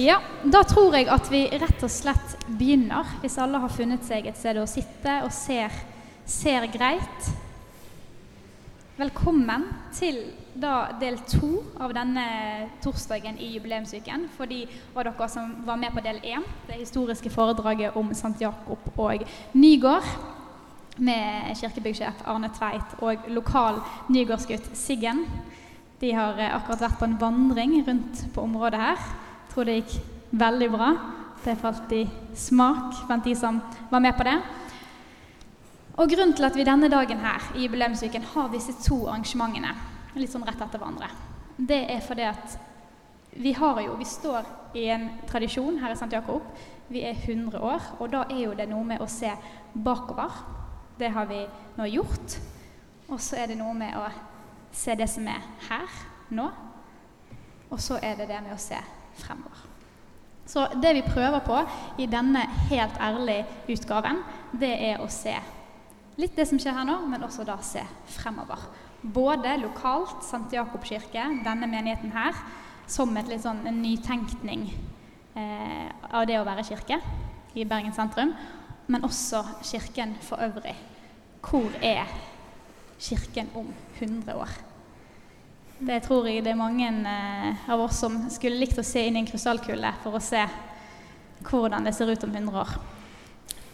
Ja, da tror jeg at vi rett og slett begynner. Hvis alle har funnet seg et sted å sitte og ser, ser greit. Velkommen til da del to av denne torsdagen i jubileumsuken. For de av dere som var med på del én, det historiske foredraget om St. Jakob og Nygård. Med kirkebyggsjef Arne Tveit og lokal nygårdsgutt Siggen. De har eh, akkurat vært på en vandring rundt på området her. Tror det gikk veldig bra. Det falt i smak blant de som var med på det. Og Grunnen til at vi denne dagen her i jubileumsuken har disse to arrangementene litt sånn rett etter hverandre, det er fordi at vi har jo, vi står i en tradisjon her i St. Jakob. Vi er 100 år, og da er jo det noe med å se bakover. Det har vi nå gjort. Og så er det noe med å se det som er her, nå. Og så er det det med å se fremover. Så det vi prøver på i denne helt ærlige utgaven, det er å se litt det som skjer her nå, men også da se fremover. Både lokalt, St. Jakob kirke, denne menigheten her, som et litt sånn en nytenkning eh, av det å være kirke i Bergen sentrum, men også kirken for øvrig. Hvor er kirken om 100 år? Det tror jeg det er mange eh, av oss som skulle likt å se inn i en krystallkule for å se hvordan det ser ut om 100 år.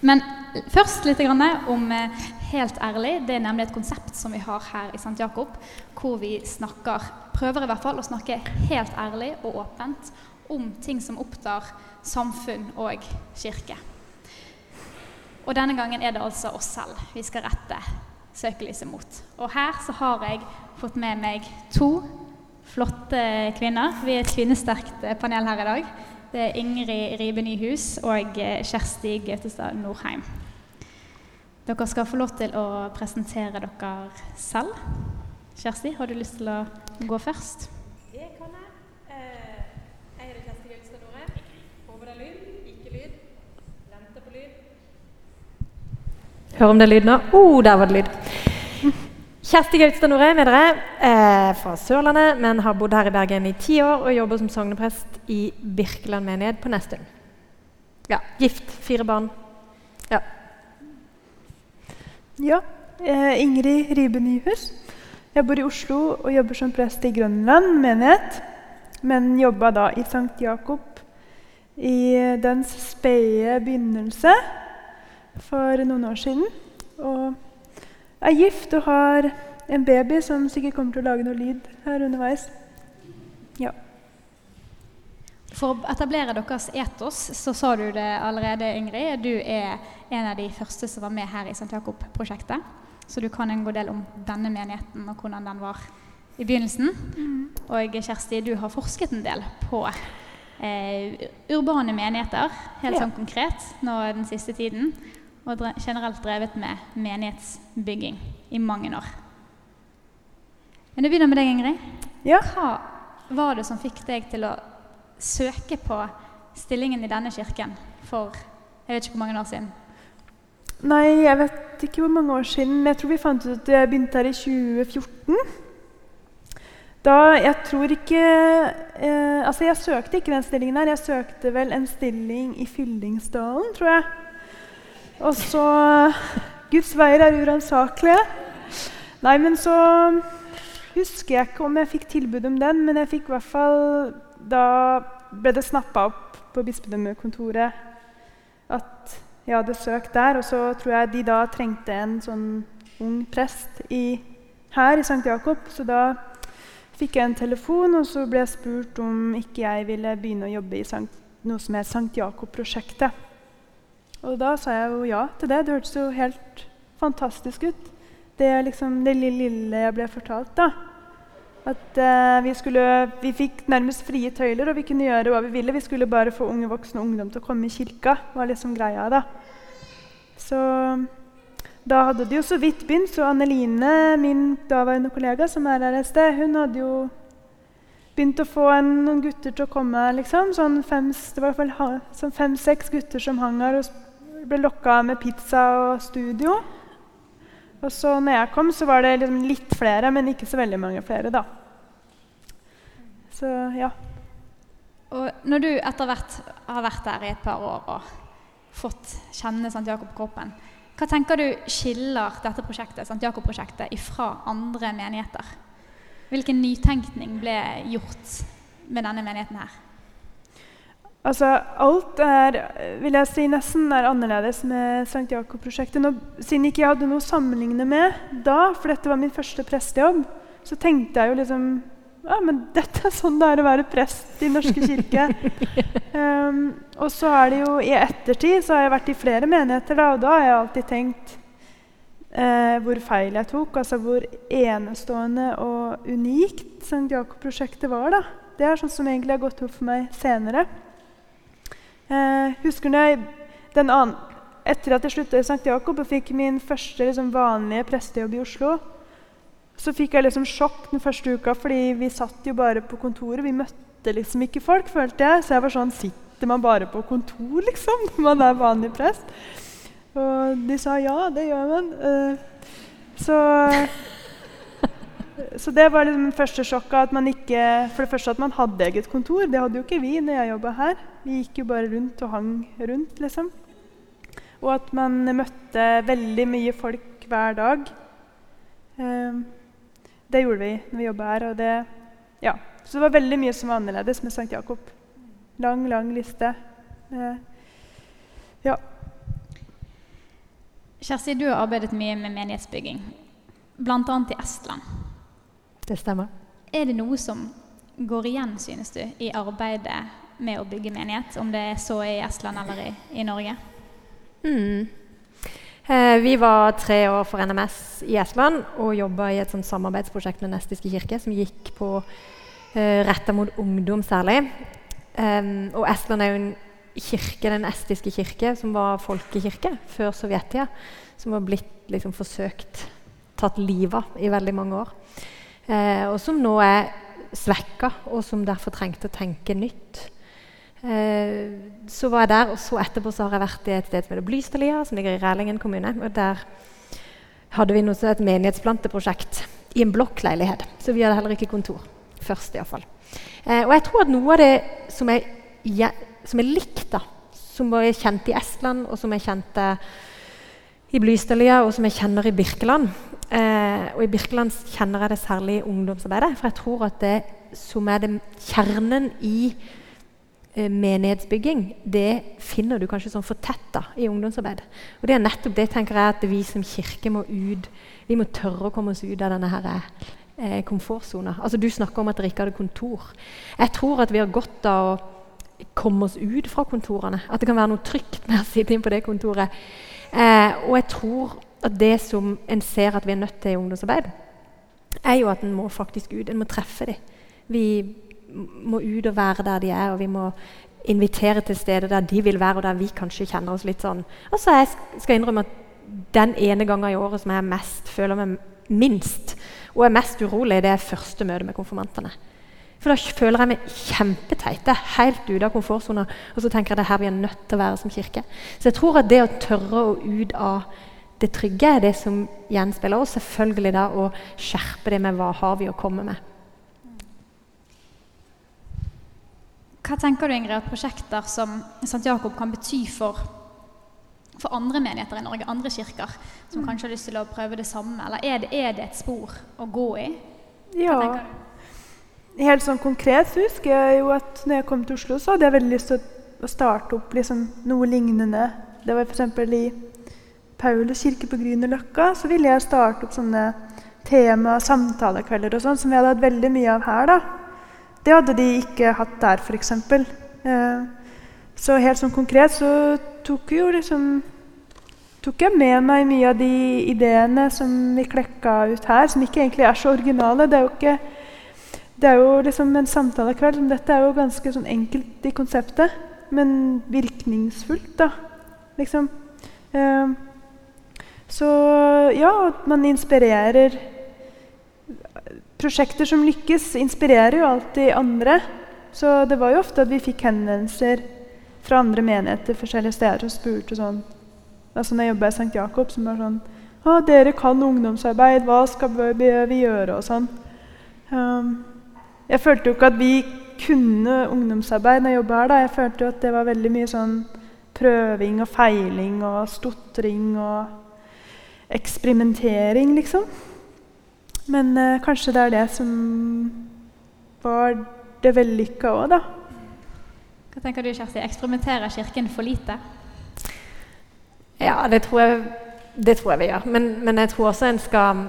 Men først litt om eh, Helt ærlig. Det er nemlig et konsept som vi har her i St. Jakob, hvor vi snakker, prøver i hvert fall å snakke helt ærlig og åpent om ting som opptar samfunn og kirke. Og denne gangen er det altså oss selv vi skal rette søkelyset mot. Og her så har jeg fått med meg to flotte kvinner. Vi er et kvinnesterkt panel her i dag. Det er Ingrid Ribe Nyhus og eh, Kjersti Gautestad Norheim. Dere skal få lov til å presentere dere selv. Kjersti, har du lyst til å gå først? Det kan jeg. Eh, jeg heter Kjersti Gautestad Norheim. Håper det er lyd. Ikke lyd. Venter på lyd. Hør om det er lyd nå. Å, oh, der var det lyd. Kjersti Gautstad Norheim er dere, eh, fra Sørlandet, men har bodd her i Bergen i ti år og jobber som sogneprest i Birkeland menighet på Nesttun. Ja, gift, fire barn. Ja. Ja, eh, Ingrid Ribe Nyhus. Jeg bor i Oslo og jobber som prest i Grønland menighet. Men jobba da i Sankt Jakob i dens spede begynnelse for noen år siden. Og er gift og har en baby som sikkert kommer til å lage noe lyd her underveis. Ja. For å etablere deres etos, så sa du det allerede, Ingrid. Du er en av de første som var med her i St. Jakob-prosjektet. Så du kan en god del om denne menigheten og hvordan den var i begynnelsen. Mm. Og Kjersti, du har forsket en del på eh, urbane menigheter, helt ja. sånn konkret, nå den siste tiden og generelt drevet med menighetsbygging i mange år. Men jeg begynner med deg, Ingrid. Ja. Hva var det som fikk deg til å søke på stillingen i denne kirken for jeg vet ikke hvor mange år siden? Nei, jeg vet ikke hvor mange år siden. Jeg tror vi fant ut at jeg begynte her i 2014. Da, jeg tror ikke eh, Altså, jeg søkte ikke den stillingen her. Jeg søkte vel en stilling i Fyllingsdalen, tror jeg. Og så Guds veier er uransakelige. Nei, men så husker jeg ikke om jeg fikk tilbud om den, men jeg fikk i hvert fall Da ble det snappa opp på bispedømmekontoret at jeg hadde søkt der. Og så tror jeg de da trengte en sånn ung prest i, her i St. Jakob. Så da fikk jeg en telefon, og så ble jeg spurt om ikke jeg ville begynne å jobbe i Sankt, noe som het St. Jakob-prosjektet. Og da sa jeg jo ja til det. Det hørtes jo helt fantastisk ut. Det, liksom, det lille jeg ble fortalt, da. At eh, vi, skulle, vi fikk nærmest frie tøyler, og vi kunne gjøre hva vi ville. Vi skulle bare få unge voksne og ungdom til å komme i kirka. var liksom greia da. Så da hadde det jo så vidt begynt. Så Anneline, min daværende kollega, som er her et sted, hun hadde jo begynt å få en, noen gutter til å komme. liksom. Sånn fem, fall sånn fem-seks gutter som hang her og ble lokka med pizza og studio. Og så når jeg kom, så var det liksom litt flere, men ikke så veldig mange flere. da. Så ja. Og når du etter hvert har vært der i et par år og fått kjenne St. Jakob-kroppen, hva tenker du skiller dette prosjektet, St. Jakob-prosjektet ifra andre menigheter? Hvilken nytenkning ble gjort med denne menigheten her? Altså, alt er vil jeg si, nesten er annerledes med St. Jakob-prosjektet. Siden ikke jeg hadde noe å sammenligne med da, for dette var min første prestejobb, så tenkte jeg jo liksom ja, men dette er sånn det er å være prest i Norske kirke. um, og så er det jo i ettertid så har jeg vært i flere menigheter, da, og da har jeg alltid tenkt eh, hvor feil jeg tok. Altså hvor enestående og unikt St. Jakob-prosjektet var. da. Det er sånn som egentlig har gått opp for meg senere. Eh, husker når den annen, Etter at jeg sluttet i St. Jakob og fikk min første liksom, vanlige prestejobb i Oslo, så fikk jeg liksom sjokk den første uka, fordi vi satt jo bare på kontoret. Vi møtte liksom ikke folk, følte jeg. Så jeg var sånn Sitter man bare på kontor, liksom, når man er vanlig prest? Og de sa ja, det gjør man. Eh, så, så det var liksom det første sjokket. At man ikke, for det første at man hadde eget kontor. Det hadde jo ikke vi når jeg jobba her. Vi gikk jo bare rundt og hang rundt, liksom. Og at man møtte veldig mye folk hver dag. Eh, det gjorde vi når vi jobba her. Og det, ja. Så det var veldig mye som var annerledes med St. Jakob. Lang, lang liste. Eh, ja. Kjersti, du har arbeidet mye med menighetsbygging, bl.a. i Estland. Det stemmer. Er det noe som går igjen, synes du, i arbeidet med å bygge menighet, om det er så i Estland eller i, i Norge? Mm. Eh, vi var tre år for NMS i Estland og jobba i et sånt samarbeidsprosjekt med Nestiske kirke som gikk på eh, retta mot ungdom særlig. Um, og Estland er jo en kirke, den estiske kirke, som var folkekirke før sovjettida. Som var blitt liksom, forsøkt tatt livet av i veldig mange år. Eh, og som nå er svekka, og som derfor trengte å tenke nytt. Eh, så var jeg der, og så etterpå så har jeg vært i et sted som heter Blystadlia, som ligger i Rælingen kommune. og Der hadde vi noe som et menighetsplanteprosjekt i en blokkleilighet. Så vi hadde heller ikke kontor. Først, iallfall. Eh, og jeg tror at noe av det som er, ja, som er likt, da, som var kjent i Estland, og som jeg kjente i Blystadlia, og som jeg kjenner i Birkeland eh, Og i Birkeland kjenner jeg det særlig i ungdomsarbeidet. For jeg tror at det som er det, kjernen i Eh, menighetsbygging, det finner du kanskje sånn fortetta i ungdomsarbeid. Og det er nettopp det tenker jeg at vi som kirke må ut Vi må tørre å komme oss ut av denne her, eh. Altså, du snakker om at dere ikke hadde kontor. Jeg tror at vi har godt av å komme oss ut fra kontorene. At det kan være noe trygt med å sitte inn på det kontoret. Eh, og jeg tror at det som en ser at vi er nødt til i ungdomsarbeid, er jo at en må faktisk ut. En må treffe dem. Vi må ut og være der de er, og vi må invitere til steder der de vil være, og der vi kanskje kjenner oss litt sånn. Og så jeg skal innrømme at den ene gangen i året som jeg mest, føler meg minst og er mest urolig, det er første møte med konfirmantene. For da føler jeg meg kjempeteit. Det er helt ute av komfortsona. Og så tenker jeg det er her vi er nødt til å være som kirke. Så jeg tror at det å tørre å ut av det trygge er det som gjenspeiler. Og selvfølgelig da å skjerpe det med hva har vi å komme med. Hva tenker du Ingrid, at prosjekter som St. Jakob kan bety for, for, andre menigheter i Norge, andre kirker, som mm. kanskje har lyst til å prøve det samme? Eller er det, er det et spor å gå i? Hva ja. Helt sånn konkret så husker jeg jo at når jeg kom til Oslo, så hadde jeg veldig lyst til å starte opp liksom noe lignende. Det var f.eks. i Paulus kirke på Grünerløkka. Så ville jeg starte opp sånne tema- samtalekvelder og sånn, som vi hadde hatt veldig mye av her. da. Det hadde de ikke hatt der, f.eks. Eh, så helt sånn konkret så tok, jo liksom, tok jeg med meg mye av de ideene som vi klekka ut her, som ikke egentlig er så originale. Det er jo, ikke, det er jo liksom en samtalekveld. Dette er jo ganske sånn enkelt i konseptet, men virkningsfullt, da. Liksom. Eh, så ja, man inspirerer prosjekter som lykkes, inspirerer jo alltid andre. Så det var jo ofte at vi fikk henvendelser fra andre menigheter forskjellige steder og spurte sånn Altså når jeg jobba i St. Jakob, som var sånn Å, dere kan ungdomsarbeid, hva skal vi gjøre? Og sånn. Um, jeg følte jo ikke at vi kunne ungdomsarbeid når jeg jobba her. da. Jeg følte jo at det var veldig mye sånn prøving og feiling og stotring og eksperimentering, liksom. Men eh, kanskje det er det som var det vellykka òg, da. Hva tenker du, Kjersti? Eksperimenterer Kirken for lite? Ja, det tror jeg, det tror jeg vi gjør. Men, men, jeg tror også en skal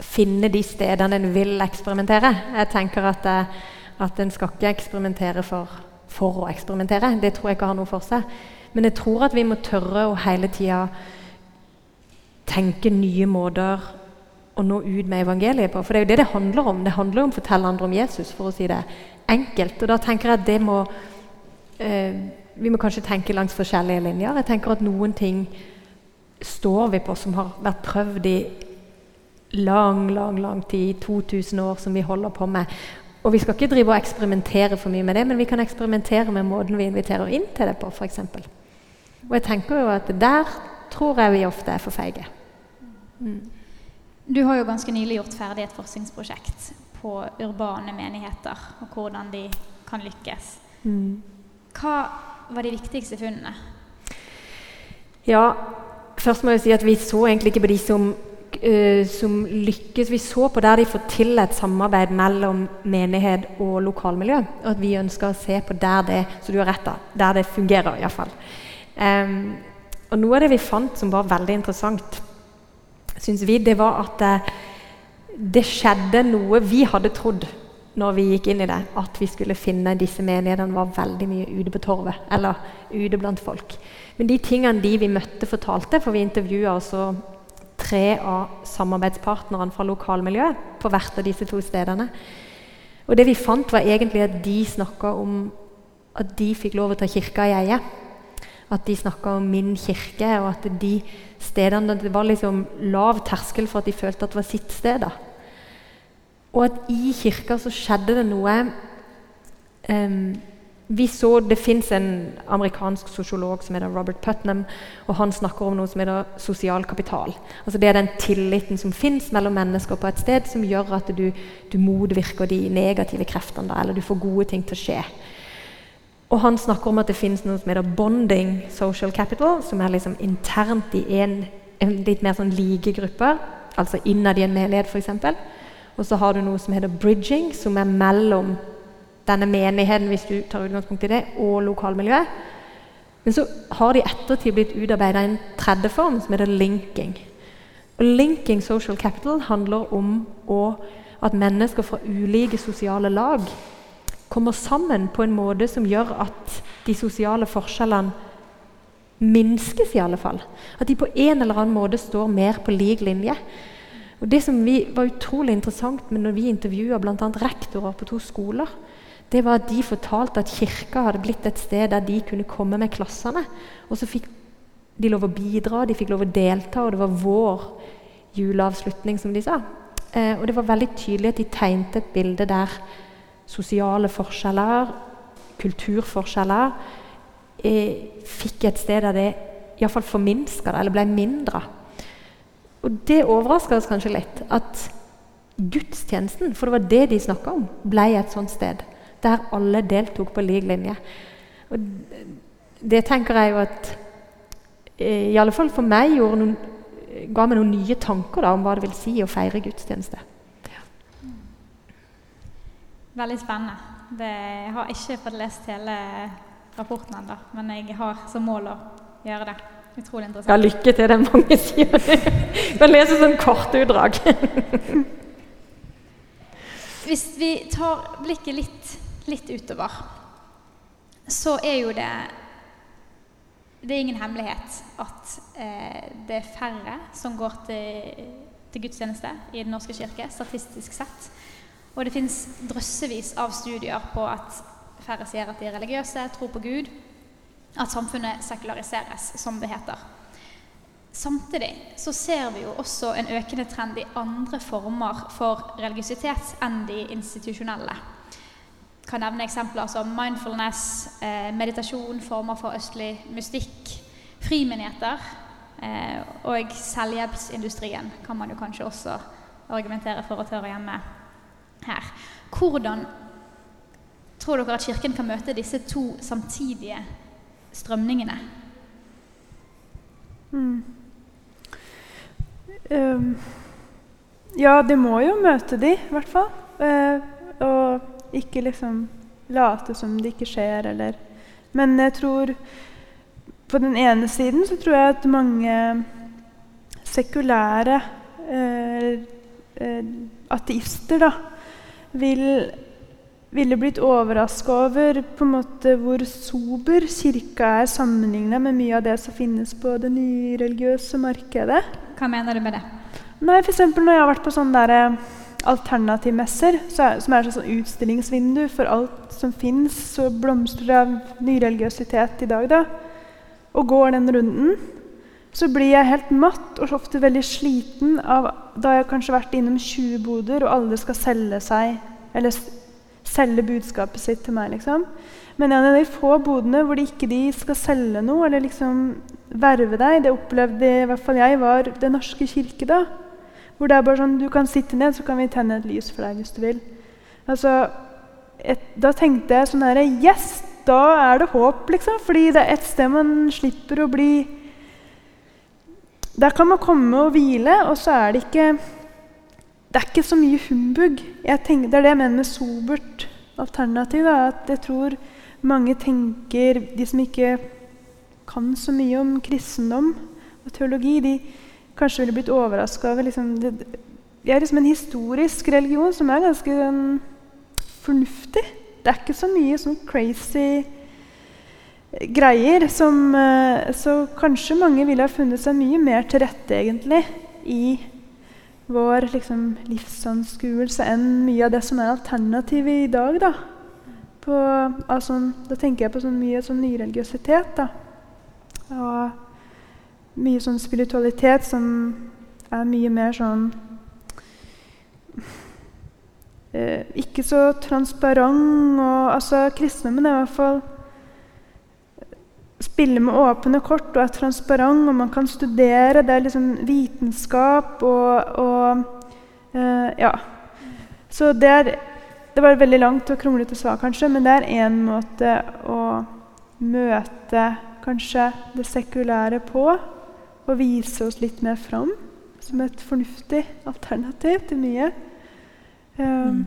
finne de stedene en vil eksperimentere. Jeg tenker at, eh, at en skal ikke eksperimentere for, for å eksperimentere. Det tror jeg ikke har noe for seg. Men jeg tror at vi må tørre å hele tida tenke nye måter å nå ut med evangeliet på. For det er jo det det handler om. Det handler om å fortelle andre om Jesus, for å si det enkelt. Og da tenker jeg at det må eh, Vi må kanskje tenke langs forskjellige linjer. Jeg tenker at noen ting står vi på som har vært prøvd i lang, lang, lang tid, 2000 år, som vi holder på med. Og vi skal ikke drive og eksperimentere for mye med det, men vi kan eksperimentere med måten vi inviterer inn til det på, f.eks. Og jeg tenker jo at der tror jeg vi ofte er for feige. Mm. Du har jo ganske nylig gjort ferdig et forskningsprosjekt på urbane menigheter og hvordan de kan lykkes. Mm. Hva var de viktigste funnene? Ja, først må jeg si at vi så egentlig ikke på de som, uh, som lykkes. Vi så på der de får til et samarbeid mellom menighet og lokalmiljø. Og at vi ønsker å se på der det så du har rett da, der det fungerer. I hvert fall. Um, og Noe av det vi fant som var veldig interessant, syns vi, det var at eh, det skjedde noe vi hadde trodd når vi gikk inn i det, at vi skulle finne disse menighetene var veldig mye ute på torvet. Eller ute blant folk. Men de tingene de vi møtte, fortalte, for vi intervjua altså tre av samarbeidspartnerne fra lokalmiljøet på hvert av disse to stedene. Og det vi fant, var egentlig at de snakka om at de fikk lov å ta kirka i eie. At de snakka om min kirke, og at de stedene det var liksom lav terskel for at de følte at det var sitt sted. da. Og at i kirka så skjedde det noe um, vi så, Det fins en amerikansk sosiolog som heter Robert Putnam. og Han snakker om noe som heter sosial kapital. Altså Det er den tilliten som fins mellom mennesker på et sted, som gjør at du, du motvirker de negative kreftene, eller du får gode ting til å skje. Og han snakker om at det finnes noe som heter bonding social capital, som er liksom internt i en, en litt mer sånn like grupper, altså innad i en menighet f.eks. Og så har du noe som heter bridging, som er mellom denne menigheten hvis du tar utgangspunkt i det, og lokalmiljøet. Men så har det i ettertid blitt utarbeida en tredje form, som heter linking. Og linking social capital handler om å, at mennesker fra ulike sosiale lag kommer sammen på en måte som gjør at de sosiale forskjellene minskes, i alle fall. At de på en eller annen måte står mer på lik linje. Og Det som vi var utrolig interessant med når vi intervjua bl.a. rektorer på to skoler, det var at de fortalte at kirka hadde blitt et sted der de kunne komme med klassene. Og så fikk de lov å bidra, de fikk lov å delta, og det var vår juleavslutning, som de sa. Eh, og det var veldig tydelig at de tegnte et bilde der sosiale forskjeller, kulturforskjeller, fikk et sted der det iallfall forminska det, eller ble mindre. Og det overraska oss kanskje litt. At gudstjenesten, for det var det de snakka om, ble et sånt sted. Der alle deltok på lik linje. Og det tenker jeg jo at eh, I alle fall for meg noen, ga meg noen nye tanker da, om hva det vil si å feire gudstjeneste. Veldig spennende. Det, jeg har ikke fått lest hele rapporten ennå, men jeg har som mål å gjøre det. Utrolig interessant. Ja, lykke til. Det er mange sider. Du kan lese sånn korte utdrag. Hvis vi tar blikket litt, litt utover, så er jo det Det er ingen hemmelighet at eh, det er færre som går til, til gudstjeneste i Den norske kirke, statistisk sett. Og det fins drøssevis av studier på at færre sier at de er religiøse, tror på Gud. At samfunnet sekulariseres, som det heter. Samtidig så ser vi jo også en økende trend i andre former for religiøsitet enn de institusjonelle. Jeg kan nevne eksempler som mindfulness, eh, meditasjon, former for østlig mystikk, frimenigheter eh, og selvhjelpsindustrien kan man jo kanskje også argumentere for å tørre hjemme her. Hvordan tror dere at Kirken kan møte disse to samtidige strømningene? Mm. Um, ja, det må jo møte de, i hvert fall. Uh, og ikke liksom late som det ikke skjer, eller Men jeg tror På den ene siden så tror jeg at mange sekulære uh, uh, ateister da, vil ville blitt overraska over på en måte hvor sober kirka er sammenligna med mye av det som finnes på det nyreligiøse markedet. Hva mener du med det? Nei, for Når jeg har vært på sånne der, eh, alternativmesser, er, som er et sånn utstillingsvindu for alt som fins, så blomstrer det av nyreligiøsitet i dag, da, og går den runden, så blir jeg helt matt og ofte veldig sliten av da jeg kanskje har vært innom 20 boder, og alle skal selge seg eller selge budskapet sitt til meg. liksom. Men en av de få bodene hvor de ikke de skal selge noe eller liksom verve deg, det opplevde i hvert fall jeg var Den norske kirke. da. Hvor det er bare sånn Du kan sitte ned, så kan vi tenne et lys for deg hvis du vil. Altså, et, Da tenkte jeg sånn herre Yes! Da er det håp, liksom. Fordi det er et sted man slipper å bli Der kan man komme og hvile, og så er det ikke det er ikke så mye humbug. Tenker, det er det jeg mener med sobert alternativ. Da, at jeg tror mange tenker De som ikke kan så mye om kristendom og teologi, de kanskje ville blitt overraska over liksom, det, det, er liksom en historisk religion som er ganske um, fornuftig. Det er ikke så mye sånn crazy greier som uh, Så kanskje mange ville ha funnet seg mye mer til rette, egentlig, i vår liksom, livsanskuelse enn mye av det som er alternativet i dag. Da, på, altså, da tenker jeg på sånn mye sånn nyreligiøsitet. Da. Og mye sånn spiritualitet som er mye mer sånn eh, Ikke så transparent. Og, altså, kristendommen er i hvert fall spiller med åpne kort og er transparent, og man kan studere. Det er liksom vitenskap og, og uh, Ja. Så det er Det var veldig langt og kronglete svar, kanskje, men det er én måte å møte kanskje det sekulære på. Og vise oss litt mer fram som et fornuftig alternativ til mye. Um, mm.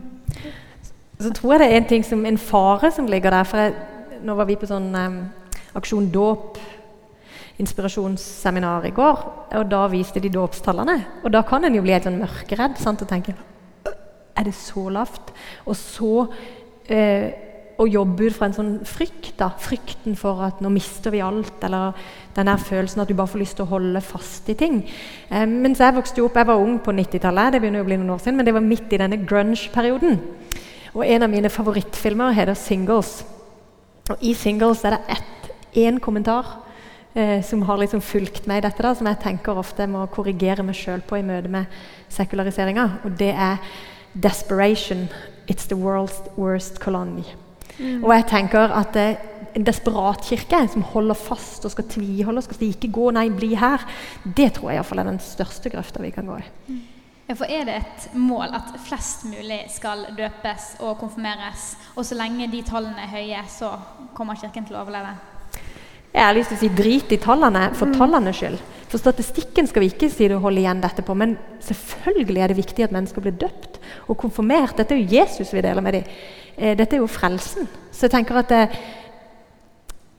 Så tror jeg det er en ting som en fare som ligger der. for jeg, Nå var vi på sånn um Aksjon Dåp inspirasjonsseminar i går, og da viste de dåpstallene. Og da kan en jo bli helt sånn mørkeredd sant, og tenke Er det så lavt? Og så eh, å jobbe ut fra en sånn frykt. da, Frykten for at nå mister vi alt, eller den der følelsen at du bare får lyst til å holde fast i ting. Eh, mens jeg vokste opp, jeg var ung på 90-tallet, det begynner å bli noen år siden, men det var midt i denne grunge-perioden. Og en av mine favorittfilmer heter 'Singles'. Og I 'Singles' er det ett én kommentar eh, som har liksom fulgt meg i dette, da, som jeg tenker ofte må korrigere meg sjøl på i møte med sekulariseringa. Og det er 'desperation. It's the world's worst colony'. Mm. Og jeg tenker at eh, en desperat kirke som holder fast og skal tviholde og skal si 'ikke gå, nei, bli her', det tror jeg iallfall er den største grøfta vi kan gå i. Mm. Ja, for Er det et mål at flest mulig skal døpes og konfirmeres? Og så lenge de tallene er høye, så kommer Kirken til å overleve? Jeg har lyst til å si drit i tallene for mm. tallenes skyld. For statistikken skal vi ikke si det holde igjen dette på, men selvfølgelig er det viktig at mennesker blir døpt og konfirmert. Dette er jo Jesus vi deler med dem. Eh, dette er jo frelsen. Så jeg tenker at det,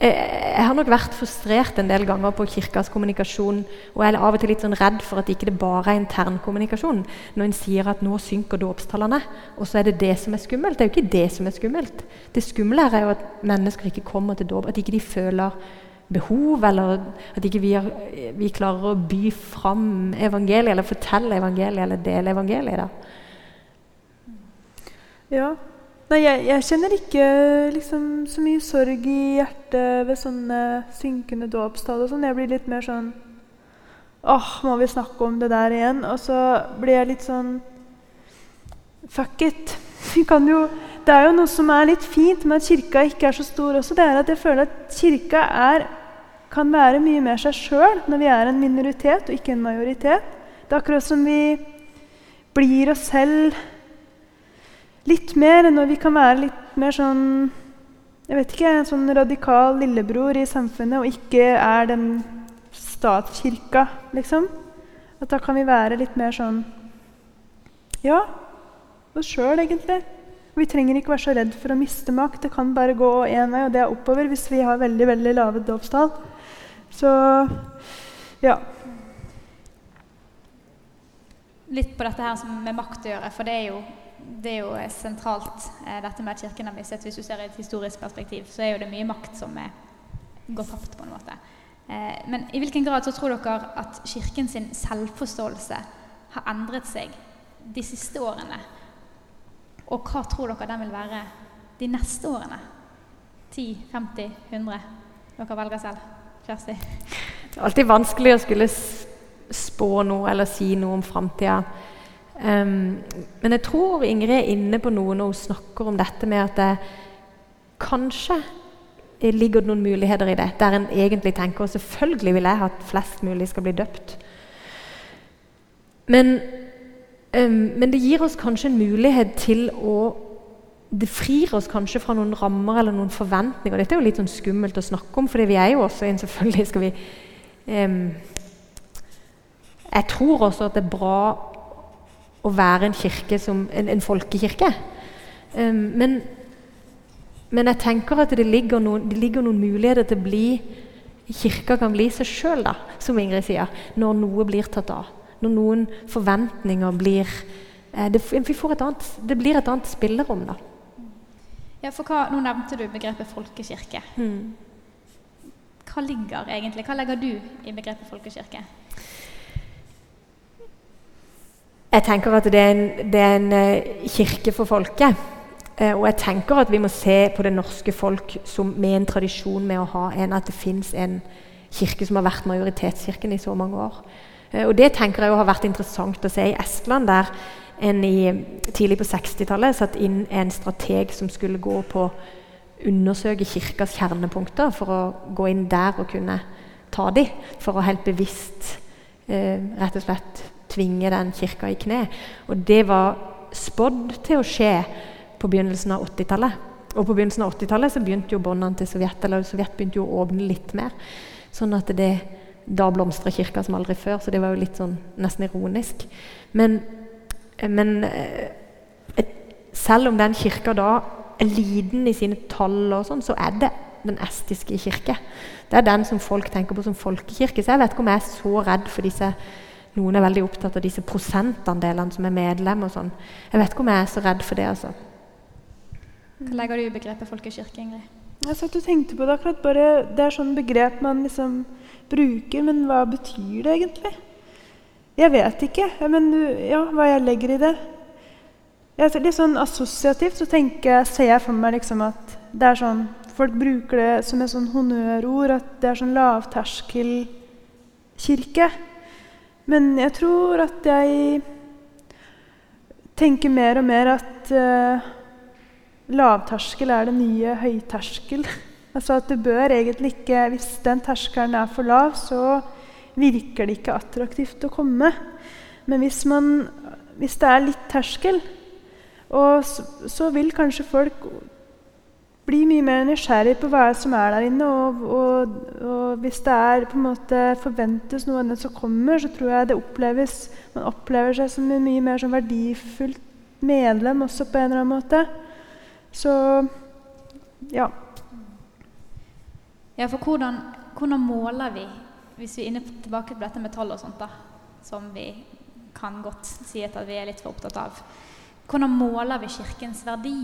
eh, jeg har nok vært frustrert en del ganger på kirkas kommunikasjon. Og jeg er av og til litt sånn redd for at ikke det bare er intern kommunikasjon. Når en sier at nå synker dåpstallene, og så er det det som er skummelt. Det er jo ikke det som er skummelt. Det skumle er jo at mennesker ikke kommer til dåp. At ikke de føler behov, eller at ikke vi, er, vi klarer å by fram evangeliet, eller fortelle evangeliet, eller dele evangeliet. Da. Ja. Nei, jeg, jeg, kjenner ikke liksom, så mye sorg i hjertet ved sånne synkende dåpstall. Sånn. Jeg blir litt mer sånn Åh, må vi snakke om det der igjen? Og så blir jeg litt sånn Fuck it. Vi kan jo det er jo noe som er litt fint med at kirka ikke er så stor også. Det er at jeg føler at kirka er kan være mye mer seg sjøl når vi er en minoritet og ikke en majoritet. Det er akkurat som vi blir oss selv litt mer, når vi kan være litt mer sånn jeg vet ikke, en sånn radikal lillebror i samfunnet og ikke er den statskirka, liksom. At da kan vi være litt mer sånn Ja, oss sjøl, egentlig. Vi trenger ikke være så redd for å miste makt. Det kan bare gå én vei, og det er oppover hvis vi har veldig veldig lave dåpstall. Så ja. Litt på dette her med makt å gjøre, for det er jo, det er jo sentralt, eh, dette med at Kirken har mistet. Hvis du ser i et historisk perspektiv, så er jo det mye makt som er, går tapt, på en måte. Eh, men i hvilken grad så tror dere at Kirken sin selvforståelse har endret seg de siste årene? Og hva tror dere den vil være de neste årene? 10, 50, 100? Dere velger selv. Kjersti? Det er alltid vanskelig å skulle spå noe eller si noe om framtida. Um, men jeg tror Ingrid er inne på noe når hun snakker om dette med at det kanskje ligger noen muligheter i det. Der en egentlig tenker og selvfølgelig vil jeg at flest mulig skal bli døpt. Men men det gir oss kanskje en mulighet til å Det frir oss kanskje fra noen rammer eller noen forventninger. Dette er jo litt sånn skummelt å snakke om, for vi er jo også en selvfølgelig skal vi um, Jeg tror også at det er bra å være en kirke som en, en folkekirke. Um, men, men, jeg tenker at det ligger, noen, det ligger noen muligheter til å bli Kirka kan bli seg sjøl, som Ingrid sier, når noe blir tatt av når noen forventninger blir eh, det, annet, det, blir et annet spillerom, da. Ja, for hva, Nå nevnte du begrepet folkekirke. Mm. Hva ligger egentlig, hva legger du i begrepet folkekirke? Jeg tenker at det er en, det er en uh, kirke for folket. Uh, og jeg tenker at vi må se på det norske folk som med en tradisjon med å ha en at det fins en kirke som har vært majoritetskirken i så mange år. Eh, og Det tenker jeg har vært interessant å se i Estland, der en i, tidlig på 60-tallet satt inn en strateg som skulle gå på undersøke kirkas kjernepunkter for å gå inn der og kunne ta dem, for å helt bevisst eh, rett og slett tvinge den kirka i kne. Og det var spådd til å skje på begynnelsen av 80-tallet. Og på begynnelsen av 80-tallet så begynte jo båndene til Sovjet eller Sovjet begynte jo å åpne litt mer. Sånn at det da blomstra kirka som aldri før, så det var jo litt sånn nesten ironisk. Men, men eh, selv om den kirka da er liten i sine tall, og sånn, så er det den estiske kirke. Det er den som folk tenker på som folkekirke. Så jeg vet ikke om jeg er så redd for disse Noen er veldig opptatt av disse prosentandelene som er medlem og sånn. Jeg vet ikke om jeg er så redd for det, altså. Hva legger du i begrepet folkekirke, Ingrid? Jeg satt og tenkte på det akkurat. Bare, det er sånn begrep man liksom bruker, men hva betyr det egentlig? Jeg vet ikke. Men ja, hva jeg legger i det. Jeg, litt sånn assosiativt så tenker, ser jeg for meg liksom at det er sånn Folk bruker det som et sånn honnørord, at det er sånn lavterskelkirke. Men jeg tror at jeg tenker mer og mer at uh, lavterskel er det nye høyterskel. Altså at det bør egentlig ikke Hvis den terskelen er for lav, så virker det ikke attraktivt å komme. Men hvis, man, hvis det er litt terskel, så, så, vil kanskje folk bli mye mer nysgjerrig på hva som er der inne. Og, og, og, hvis det er på en måte forventes noe av den som kommer, så tror jeg det oppleves man opplever seg som en mye mer sånn verdifullt medlem også på en eller annen måte. Så ja. Ja, for hvordan, hvordan, måler vi, hvis vi er inne tilbake til dette med tall og sånt, da, som vi kan godt si at vi er litt for opptatt av Hvordan måler vi Kirkens verdi?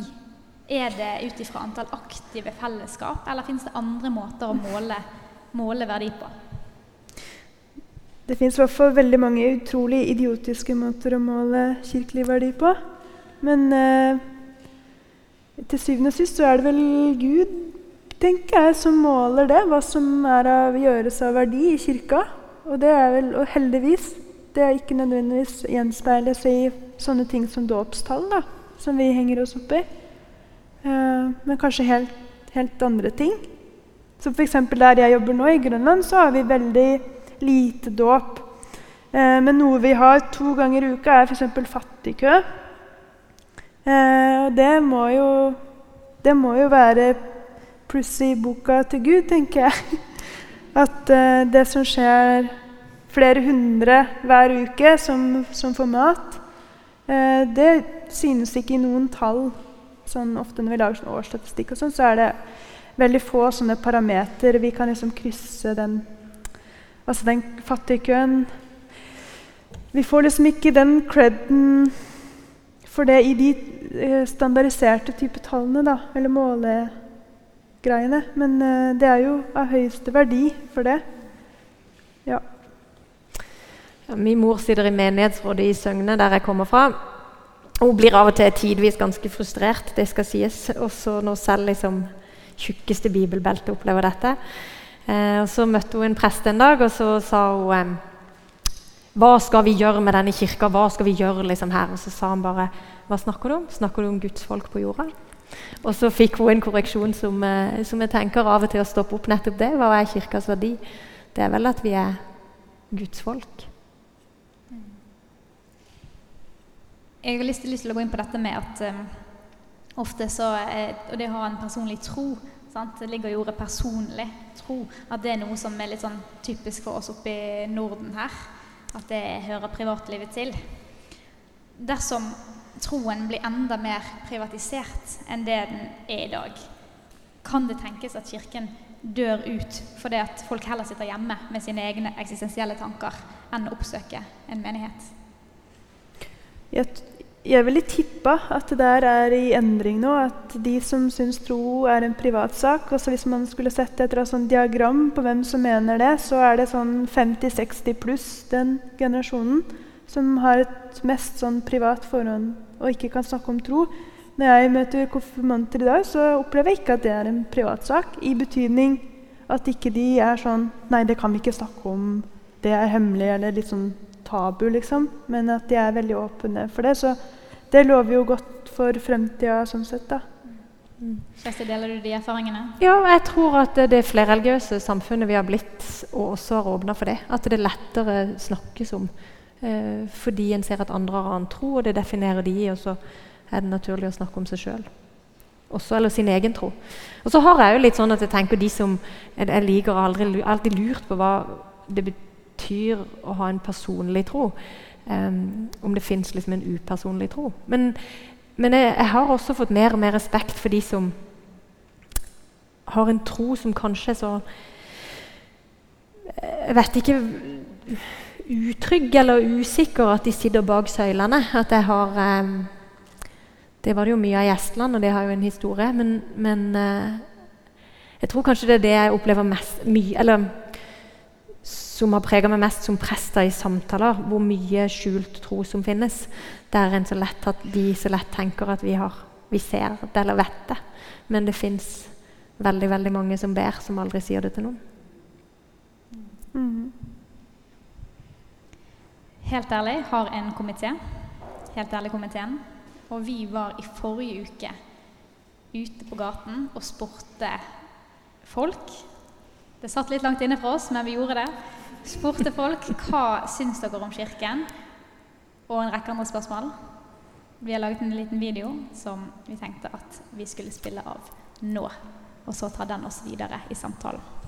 Er det ut ifra antall aktive fellesskap, eller finnes det andre måter å måle, måle verdi på? Det fins i hvert fall veldig mange utrolig idiotiske måter å måle kirkelig verdi på. Men eh, til syvende og sist så er det vel Gud tenker jeg, som måler det, hva som er av gjøres av verdi i kirka. Og det er vel, og heldigvis, det er ikke nødvendigvis gjenspeiles i sånne ting som dåpstall, da, som vi henger oss opp i. Uh, men kanskje helt, helt andre ting. Som f.eks. der jeg jobber nå, i Grønland, så har vi veldig lite dåp. Uh, men noe vi har to ganger i uka, er f.eks. fattigkø. Eh, og det må jo Det må jo være pluss i boka til Gud, tenker jeg. At uh, det som skjer flere hundre hver uke som, som får mat, eh, det synes ikke i noen tall. Sånn, ofte når vi lager sånn årsstatistikk, og sånn, så er det veldig få sånne parametere. Vi kan liksom krysse den, altså den fattigkøen. Vi får liksom ikke den creden for det i de eh, standardiserte type tallene, da, eller målegreiene. Men uh, det er jo av høyeste verdi for det. Ja. ja min mor sitter i menighetsrådet i Søgne, der jeg kommer fra. Hun blir av og til tidvis ganske frustrert, det skal sies. Også når selv liksom, tjukkeste bibelbeltet opplever dette. Eh, og Så møtte hun en prest en dag, og så sa hun eh, hva skal vi gjøre med denne kirka? Hva skal vi gjøre liksom her? Og så sa han bare Hva snakker du om? Snakker du om gudsfolk på jorda? Og så fikk hun en korreksjon som, eh, som jeg tenker av og til å stoppe opp nettopp det. Hva er kirkas verdi? Det er vel at vi er Guds folk. Jeg har lyst, til å gå inn på dette med at um, ofte så er, Og det å ha en personlig tro sant? Det ligger i ordet 'personlig tro'. At det er noe som er litt sånn typisk for oss oppe i Norden her at det hører privatlivet til. Dersom troen blir enda mer privatisert enn det den er i dag, kan det tenkes at Kirken dør ut fordi at folk heller sitter hjemme med sine egne eksistensielle tanker enn å oppsøke en menighet? Jeg, jeg ville tippa at det der er i endring nå. At de som syns tro er en privatsak altså Hvis man skulle sett et sånn diagram på hvem som mener det, så er det sånn 50-60 pluss den generasjonen som har et mest sånn privat forhånd og ikke kan snakke om tro. Når jeg møter konfirmanter i dag, så opplever jeg ikke at det er en privatsak. I betydning at ikke de er sånn Nei, det kan vi ikke snakke om. Det er hemmelig, eller litt sånn tabu, liksom. Men at de er veldig åpne for det. Så det lover jo godt for fremtida sånn sett, da. Mm. Kjersti, deler du de erfaringene? Ja, jeg tror at det flerreligiøse samfunnet vi har blitt, og også har åpna for det, at det lettere snakkes om. Eh, fordi en ser at andre har annen tro, og det definerer de, og så er det naturlig å snakke om seg sjøl. Også, eller sin egen tro. Og så har jeg jo litt sånn at jeg tenker de som Jeg liker aldri, alltid lurt på hva det betyr å ha en personlig tro. Um, om det fins liksom en upersonlig tro. Men, men jeg, jeg, har også fått mer og mer respekt for de som har en tro som kanskje så Jeg vet ikke Utrygg eller usikker at de sitter bak søylene. At jeg har eh, Det var det jo mye av i Estland, og det har jo en historie. Men, men eh, jeg tror kanskje det er det jeg opplever mest mye Eller som har prega meg mest som prester i samtaler, hvor mye skjult tro som finnes. Der en så lett at de så lett tenker at vi, har, vi ser det eller vet det. Men det fins veldig veldig mange som ber, som aldri sier det til noen. Mm. Helt ærlig har en komité, Helt ærlig komiteen, og vi var i forrige uke ute på gaten og spurte folk. Det satt litt langt inne for oss, men vi gjorde det spurte folk hva syns dere om Kirken, og en rekke andre spørsmål. Vi har laget en liten video som vi tenkte at vi skulle spille av nå. Og så ta den oss videre i samtalen.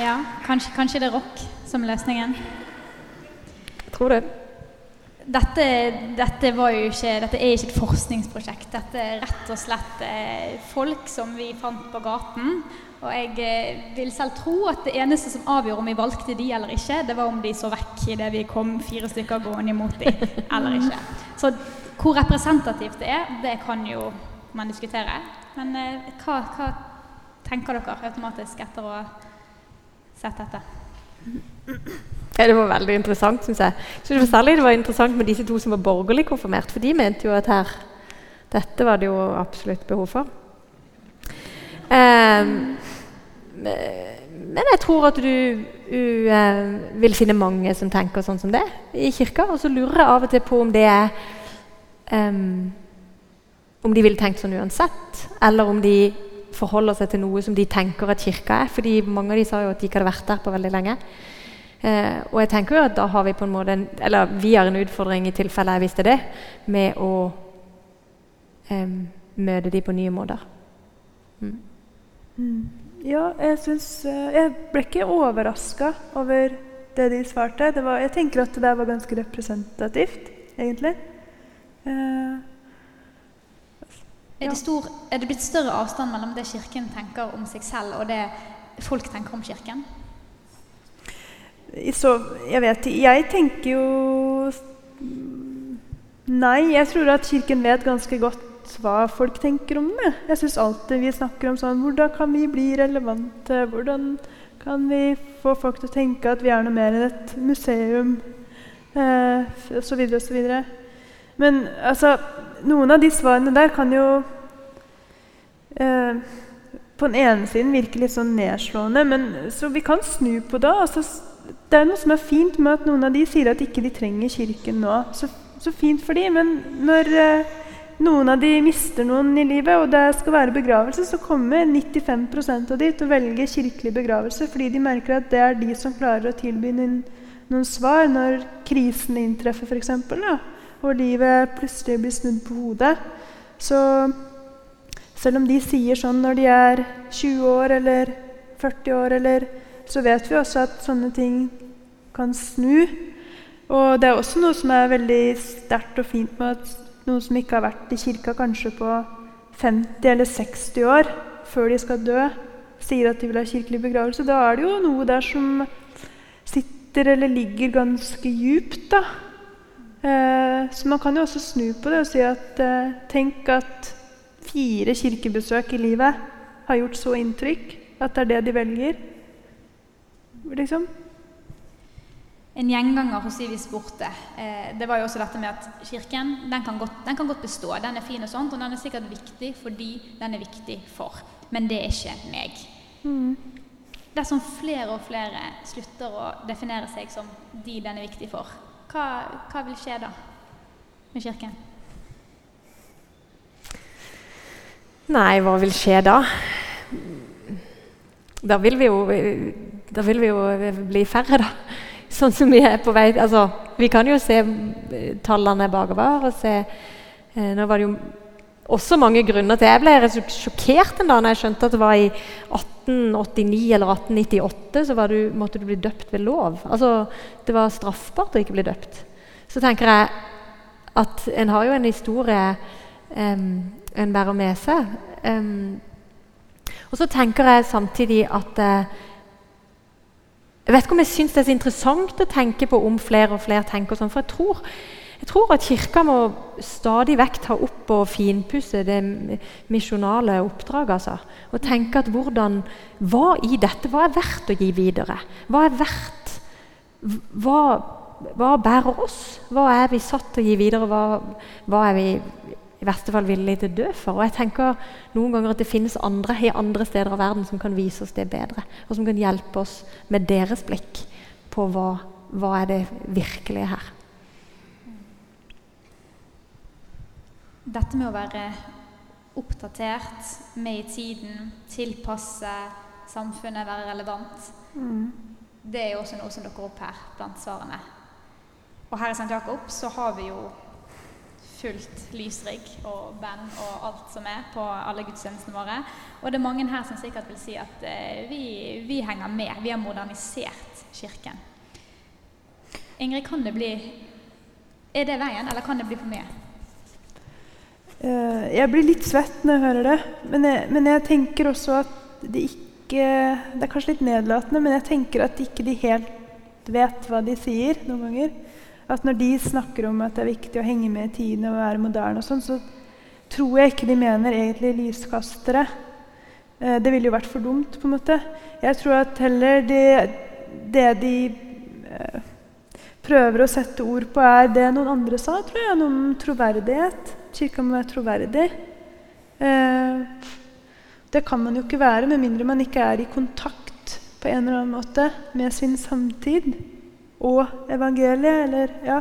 Ja, kanskje, kanskje det er rock som løsningen. Jeg tror det. Dette, dette, var jo ikke, dette er ikke et forskningsprosjekt. Dette er rett og slett eh, folk som vi fant på gaten. Og jeg eh, vil selv tro at det eneste som avgjorde om vi valgte de eller ikke, det var om de så vekk idet vi kom fire stykker gående imot de eller ikke. Så hvor representativt det er, det kan jo man diskutere. Men eh, hva, hva, tenker dere automatisk etter å sett dette? Ja, det var veldig interessant, syns jeg. Synes det var særlig det var interessant med disse to som var borgerlig konfirmert, for de mente jo at her Dette var det jo absolutt behov for. Um, men jeg tror at du, du uh, vil finne mange som tenker sånn som det i kirka. Og så lurer jeg av og til på om det er um, Om de ville tenkt sånn uansett, eller om de forholder seg til noe som de tenker at kirka er. fordi mange av de sa jo at de ikke hadde vært der på veldig lenge. Eh, og jeg tenker jo at da har vi på en måte en, eller vi har en utfordring i tilfelle jeg visste det, med å eh, møte de på nye måter. Mm. Mm. Ja, jeg syns eh, Jeg ble ikke overraska over det de svarte. Var, jeg tenker at det der var ganske representativt, egentlig. Eh, er, det stor, er, det blitt større avstand mellom det Kirken tenker om seg selv, og det folk tenker om Kirken? Så, jeg vet Jeg tenker jo Nei, jeg tror at Kirken vet ganske godt hva folk tenker om det. Jeg syns alltid vi snakker om sånn Hvordan kan vi bli relevante? Hvordan kan vi få folk til å tenke at vi er noe mer enn et museum? Eh, så osv. Men altså Noen av de svarene der kan jo eh, på den ene siden virke litt sånn nedslående, men så vi kan snu på det. Altså, det er noe som er fint med at noen av de sier at ikke de trenger Kirken nå. Så, så fint for de, men når eh, noen av de mister noen i livet, og det skal være begravelse, så kommer 95% av de til å velge kirkelig begravelse fordi de merker at det er de som klarer å tilby noen, noen svar når krisen inntreffer, f.eks., og livet plutselig blir snudd på hodet. Så selv om de sier sånn når de er 20 år eller 40 år, eller, så vet vi også at sånne ting kan snu. Og det er også noe som er veldig sterkt og fint med at noen som ikke har vært i kirka kanskje på 50 eller 60 år før de skal dø, sier at de vil ha kirkelig begravelse, da er det jo noe der som sitter eller ligger ganske djupt. da. Eh, så man kan jo også snu på det og si at eh, tenk at fire kirkebesøk i livet har gjort så inntrykk at det er det de velger. Liksom. En gjenganger hos de vi spurte, eh, det var jo også dette med at kirken den kan, godt, den kan, godt, bestå. Den er fin og sånt, og den er sikkert viktig fordi den er viktig for. Men det er ikke meg. Mm. Dersom flere og flere slutter å definere seg som de den er viktig for, hva, hva vil skje da med Kirken? Nei, hva vil skje da? Da vil vi jo, vil vi jo bli færre, da sånn som vi er på vei altså, Vi kan jo se tallene bakover. og se, eh, Nå var det jo også mange grunner til Jeg ble sjokkert en dag når jeg skjønte at det var i 1889 eller 1898 så du, måtte du bli døpt ved lov. Altså, Det var straffbart å ikke bli døpt. Så tenker jeg at en har jo en historie um, en bærer med seg. Um, og så tenker jeg samtidig at uh, jeg vet ikke om jeg syns det er så interessant å tenke på om flere og flere tenker sånn. For jeg tror, jeg tror at Kirka må stadig vekk ta opp og finpusse det misjonale oppdraget. Altså. Og tenke at hvordan Hva i dette hva er verdt å gi videre? Hva er verdt Hva, hva bærer oss? Hva er vi satt til å gi videre? Hva, hva er vi i verste fall villig til å dø for. Og jeg tenker noen ganger at det finnes andre i andre steder av verden som kan vise oss det bedre, og som kan hjelpe oss med deres blikk på hva, hva er det virkelige her. Dette med å være oppdatert, med i tiden, tilpasse samfunnet, være relevant, mm. det er jo også noe som dukker opp her blant svarene. Og her i St. Jakob så har vi jo fullt lysrigg og band og alt som er på alle gudstjenestene våre. Og det er mange her som sikkert vil si at uh, vi, vi, henger med. Vi har modernisert Kirken. Ingrid, kan det bli Er det veien, eller kan det bli for mye? Uh, jeg blir litt svett når jeg hører det. Men jeg, men jeg, tenker også at det ikke Det er kanskje litt nedlatende, men jeg tenker at ikke de helt vet hva de sier noen ganger. At når de snakker om at det er viktig å henge med i tiden og være moderne, sånn, så tror jeg ikke de mener egentlig lyskastere. Eh, det ville jo vært for dumt. på en måte. Jeg tror at heller det, det de eh, prøver å sette ord på, er det noen andre sa, tror jeg, om troverdighet. Kirka må være troverdig. Eh, det kan man jo ikke være med mindre man ikke er i kontakt på en eller annen måte med sin samtid og evangeliet. Eller, ja.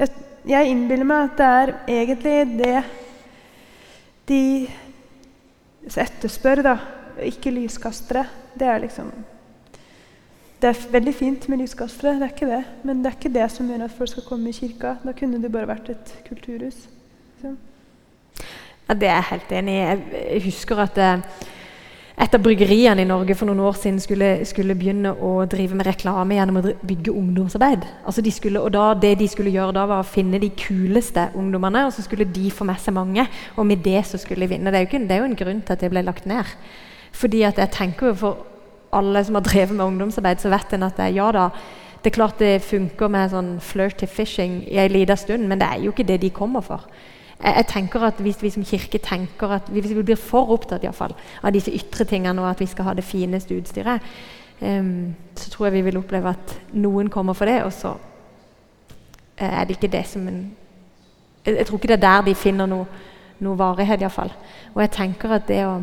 Jeg, jeg innbiller meg at det er egentlig det de etterspør, da. Ikke lyskastere. Det er liksom det er veldig fint med lyskastere, det er ikke det. men det er ikke det som gjør at folk skal komme i kirka. Da kunne det bare vært et kulturhus. Så. Ja, Det er jeg helt enig i. Jeg husker at eh, et av bryggeriene i Norge for noen år siden skulle, skulle begynne å drive med reklame gjennom å bygge ungdomsarbeid. Altså de skulle, og da, Det de skulle gjøre da, var å finne de kuleste ungdommene, og så skulle de få med seg mange. Og med det så skulle de vinne. Det er jo, ikke, det er jo en grunn til at det ble lagt ned. Fordi at jeg tenker jo For alle som har drevet med ungdomsarbeid, så vet en at det, ja da, det er klart det funker med sånn flirty fishing i en liten stund, men det er jo ikke det de kommer for jeg, jeg, tenker at Hvis vi som kirke tenker at hvis vi blir for opptatt i fall, av disse ytre tingene og at vi skal ha det fineste utstyret, um, så tror jeg vi vil oppleve at noen kommer for det, og så er det ikke det som en jeg, jeg tror ikke det er der de finner noe, noe varighet, iallfall. Og jeg tenker at det å,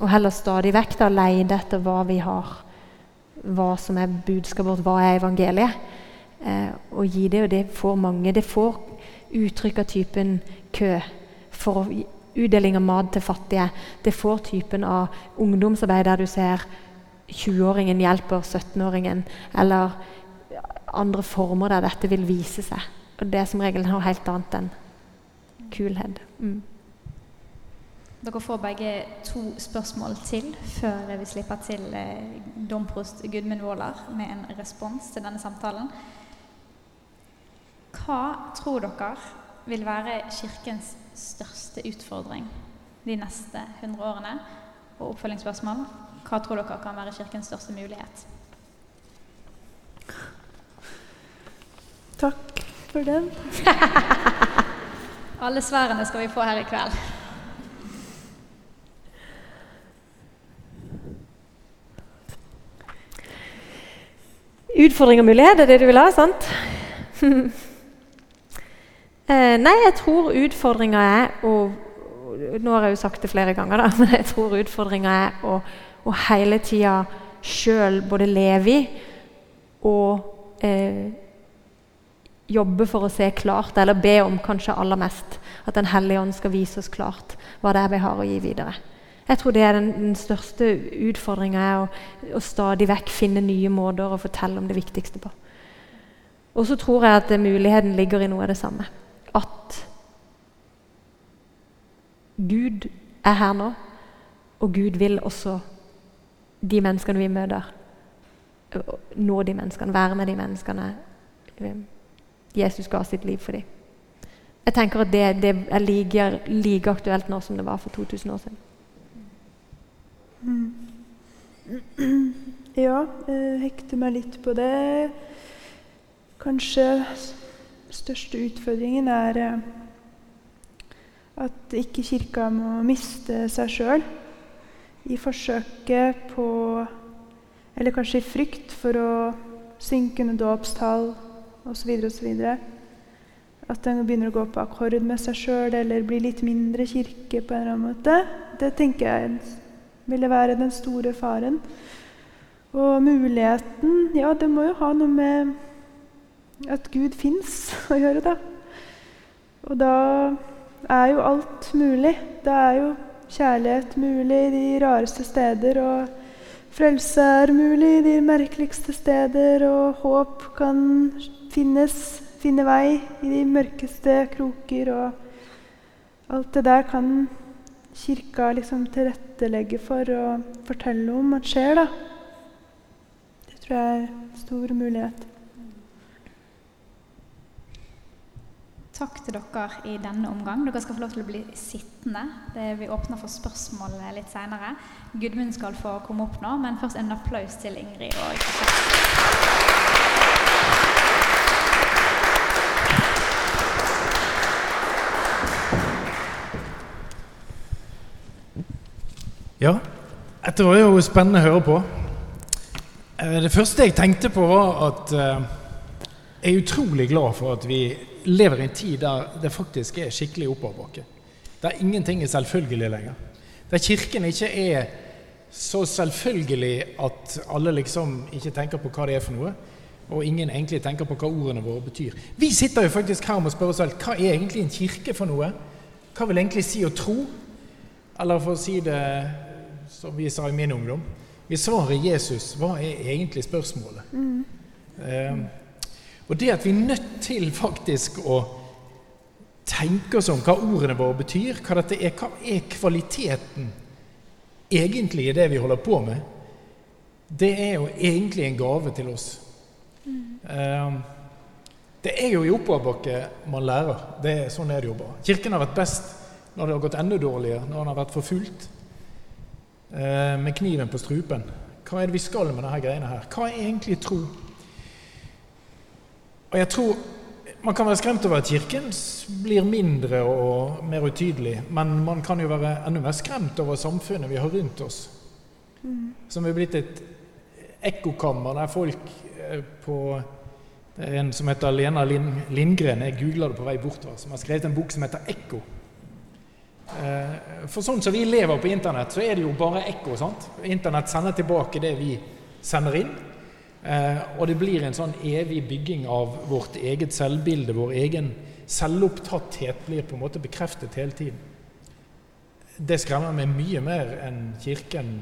å heller stadig vekk da leide etter hva vi har, hva som er budskapet vårt, hva er evangeliet, eh, og gi det, og det får mange. Det får uttrykk av typen kø for utdeling av mat til fattige. Det får typen av ungdomsarbeid der du ser 20-åringen hjelper 17-åringen, eller andre former der dette vil vise seg. Og Det er som regel noe helt annet enn kulhet. Mm. Dere får begge to spørsmål til før vi slipper til eh, domprost Gudmund Waaler med en respons til denne samtalen. Hva tror dere vil være Kirkens største utfordring de neste 100 årene? Og oppfølgingsspørsmål hva tror dere kan være Kirkens største mulighet? Takk for den. Alle svarene skal vi få her i kveld. Utfordring og mulighet er det du vil ha, sant? Eh, nei, jeg tror utfordringa er å Nå har jeg jo sagt det flere ganger, da, men jeg tror utfordringa er å, å hele tida sjøl både leve i og eh, jobbe for å se klart, eller be om kanskje aller mest at Den hellige ånd skal vise oss klart hva det er vi har å gi videre. Jeg tror det er den, den største utfordringa, å, å stadig vekk finne nye måter å fortelle om det viktigste på. Og så tror jeg at muligheten ligger i noe av det samme at Gud er her nå, og Gud vil også de menneskene vi møter, nå de menneskene, være med de menneskene. Jesus ga sitt liv for dem. Jeg tenker at det, det er like, like, aktuelt nå som det var for 2000 år siden. Mm. Ja, jeg hekter meg litt på det. Kanskje største utfordringen er eh, at ikke Kirka må miste seg sjøl i forsøket på Eller kanskje i frykt for å synke under dåpstall osv. osv. At den begynner å gå på akkord med seg sjøl eller bli litt mindre kirke på en eller annen måte. Det tenker jeg ville være den store faren. Og muligheten Ja, det må jo ha noe med at Gud fins å gjøre, da. Og da er jo alt mulig. Da er jo kjærlighet mulig i de rareste steder. Og frelse er mulig i de merkeligste steder. Og håp kan finnes, finne vei i de mørkeste kroker. Og alt det der kan Kirka liksom tilrettelegge for å fortelle om at skjer, da. Det tror jeg er stor mulighet. Takk til dere i denne omgang. Dere skal få lov til å bli sittende. Det vi åpner for spørsmål litt seinere. Gudmund skal få komme opp nå, men først en applaus til Ingrid og Ja, dette var jo spennende å høre på. Eh, det første jeg tenkte på, var at eh, jeg er utrolig glad for at vi lever i en tid der det faktisk er skikkelig oppoverbakke. Der ingenting er selvfølgelig lenger. Der Kirken ikke er så selvfølgelig at alle liksom ikke tenker på hva det er for noe, og ingen egentlig tenker på hva ordene våre betyr. Vi sitter jo faktisk her og spør oss selv hva er egentlig en kirke for noe? Hva vil egentlig si å tro? Eller for å si det som vi sa i min ungdom Hvis svaret er Jesus, hva er egentlig spørsmålet? Mm. Eh, og det at vi er nødt til faktisk å tenke oss om hva ordene våre betyr, hva dette er, hva er kvaliteten egentlig i det vi holder på med, det er jo egentlig en gave til oss. Mm. Eh, det er jo i oppoverbakke man lærer. Det, sånn er det jo bare. Kirken har vært best når det har gått enda dårligere, når den har vært forfulgt. Eh, med kniven på strupen. Hva er det vi skal med disse greiene her? Hva er egentlig tro? Og jeg tror Man kan være skremt over at Kirken blir mindre og mer utydelig, men man kan jo være enda mer skremt over samfunnet vi har rundt oss, mm. som er blitt et ekkokammer der folk eh, på Det er en som heter Lena Lindgren, jeg googla det på vei bortover, som har skrevet en bok som heter 'Ekko'. Eh, for sånn som vi lever på Internett, så er det jo bare ekko. sant? Internett sender tilbake det vi sender inn. Eh, og det blir en sånn evig bygging av vårt eget selvbilde. Vår egen selvopptatthet blir på en måte bekreftet hele tiden. Det skremmer meg mye mer enn Kirken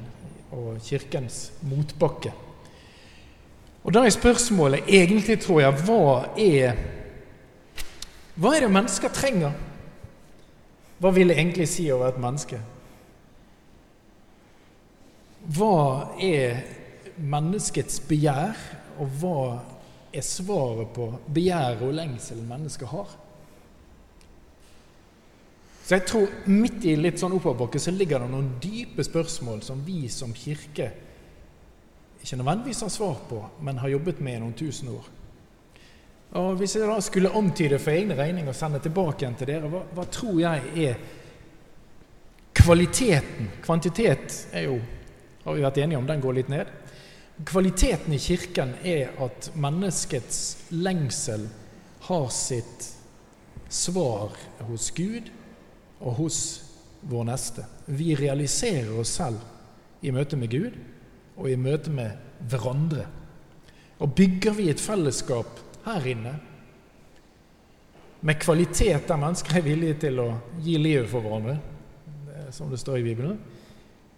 og Kirkens motbakke. Og da er spørsmålet egentlig, tror jeg, hva er, hva er det mennesker trenger? Hva vil det egentlig si å være et menneske? Hva er menneskets begjær, og hva er svaret på begjæret og lengselen mennesket har? Så jeg tror midt i litt sånn oppoverbakke så ligger det noen dype spørsmål som vi som kirke ikke nødvendigvis har svar på, men har jobbet med i noen tusen år. Og Hvis jeg da skulle antyde for egne regning og sende tilbake igjen til dere, hva, hva, tror jeg er kvaliteten? Kvantitet er jo, har vi vært enige om, den går litt ned. Kvaliteten i Kirken er at menneskets lengsel har sitt svar hos Gud og hos vår neste. Vi realiserer oss selv i møte med Gud og i møte med hverandre. Og bygger vi et fellesskap her inne med kvalitet der mennesker er villige til å gi livet for hverandre, som det står i Bibelen,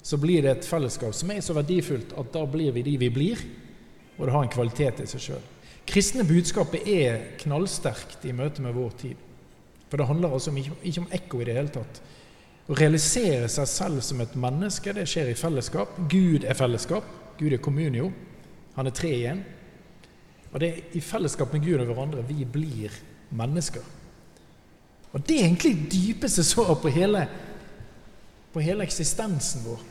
så blir det et fellesskap som er så verdifullt at da blir vi de vi blir, og det har en kvalitet i seg sjøl. Kristne budskapet er knallsterkt i møte med vår tid. For det handler altså ikke om ekko i det hele tatt. Å realisere seg selv som et menneske, det skjer i fellesskap. Gud er fellesskap. Gud er kommunio. Han er tre igjen. Og det er i fellesskap med Gud og hverandre vi blir mennesker. Og det er egentlig dypeste såret på hele, på hele eksistensen vår.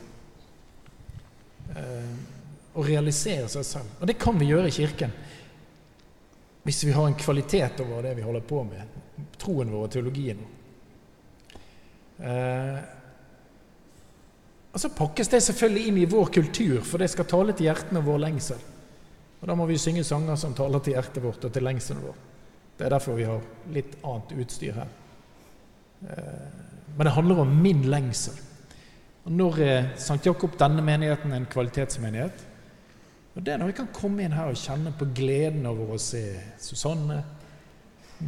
Eh, å realisere seg selv. Og det kan vi gjøre i Kirken. Hvis vi har en kvalitet over det vi holder på med, troen vår og teologien. Eh, og så pakkes det selvfølgelig inn i vår kultur, for det skal tale til hjertene og vår lengsel. Og Da må vi synge sanger som taler til hjertet vårt og til lengselen vår. Det er derfor vi har litt annet utstyr her. Eh, men det handler om min lengsel. Og Når er St. Jakob denne menigheten en kvalitetsmenighet? Og Det er når vi kan komme inn her og kjenne på gleden over å se Susanne,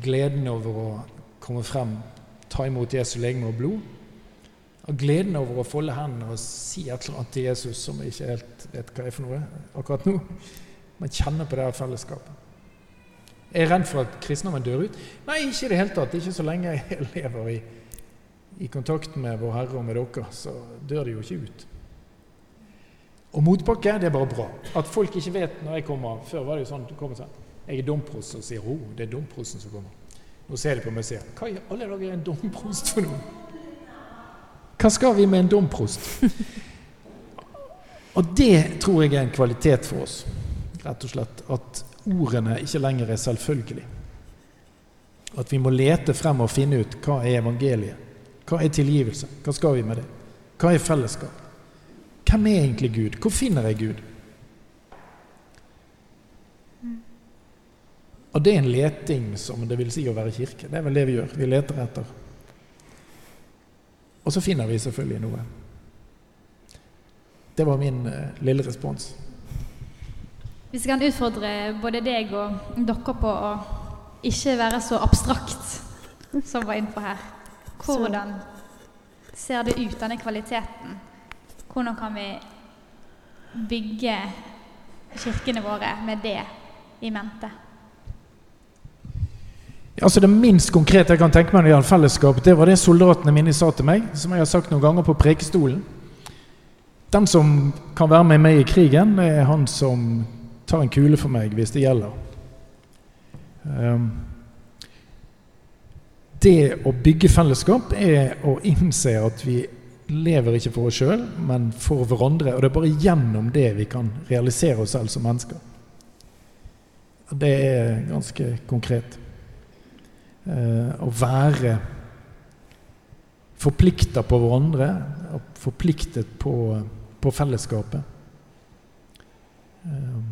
gleden over å komme frem, ta imot Jesu legeme og blod, og gleden over å folde hendene og si et eller annet til Jesus som jeg ikke helt vet hva er for noe akkurat nå. Man kjenner på det her fellesskapet. Jeg er redd for at kristendommen dør ut. Nei, ikke i det hele tatt. Ikke så lenge jeg lever i, i kontakt med Vår Herre og med dere, så dør det jo ikke ut. Og motbakke, det er bare bra. At folk ikke vet når jeg kommer. Før var det jo sånn du kommer sånn. Jeg er domprost og sier oh, det er domprosten som kommer'. Nå ser de på meg og sier 'Hva i alle dager er en domprost for noe?' Hva skal vi med en domprost? og det tror jeg er en kvalitet for oss rett og slett at ordene ikke lenger er selvfølgelig. At vi må lete frem og finne ut hva er evangeliet. Hva er tilgivelse? Hva skal vi med det? Hva er fellesskap? Hvem er egentlig Gud? Hvor finner jeg Gud? Og det er en leting som det vil si å være kirke. Det er vel det vi gjør. Vi leter etter. Og så finner vi selvfølgelig noe. Det var min uh, lille respons. Vi kan utfordre både deg og dere på å ikke være så abstrakt som var innpå her. Hvordan ser det ut, denne kvaliteten? Hvordan kan vi bygge kirkene våre med det i mente? Altså Det minst konkrete jeg kan tenke meg når det gjelder fellesskap, det var det soldatene mine sa til meg, som jeg har sagt noen ganger på prekestolen. Den som kan være med meg i krigen, det er han som tar en kule for meg hvis det gjelder. Um, det å bygge fellesskap er å innse at vi lever ikke for oss sjøl, men for hverandre. Og det er bare gjennom det vi kan realisere oss selv som mennesker. Det er ganske konkret. Eh, å være forplikta på hverandre, og forpliktet på, på fellesskapet. Eh,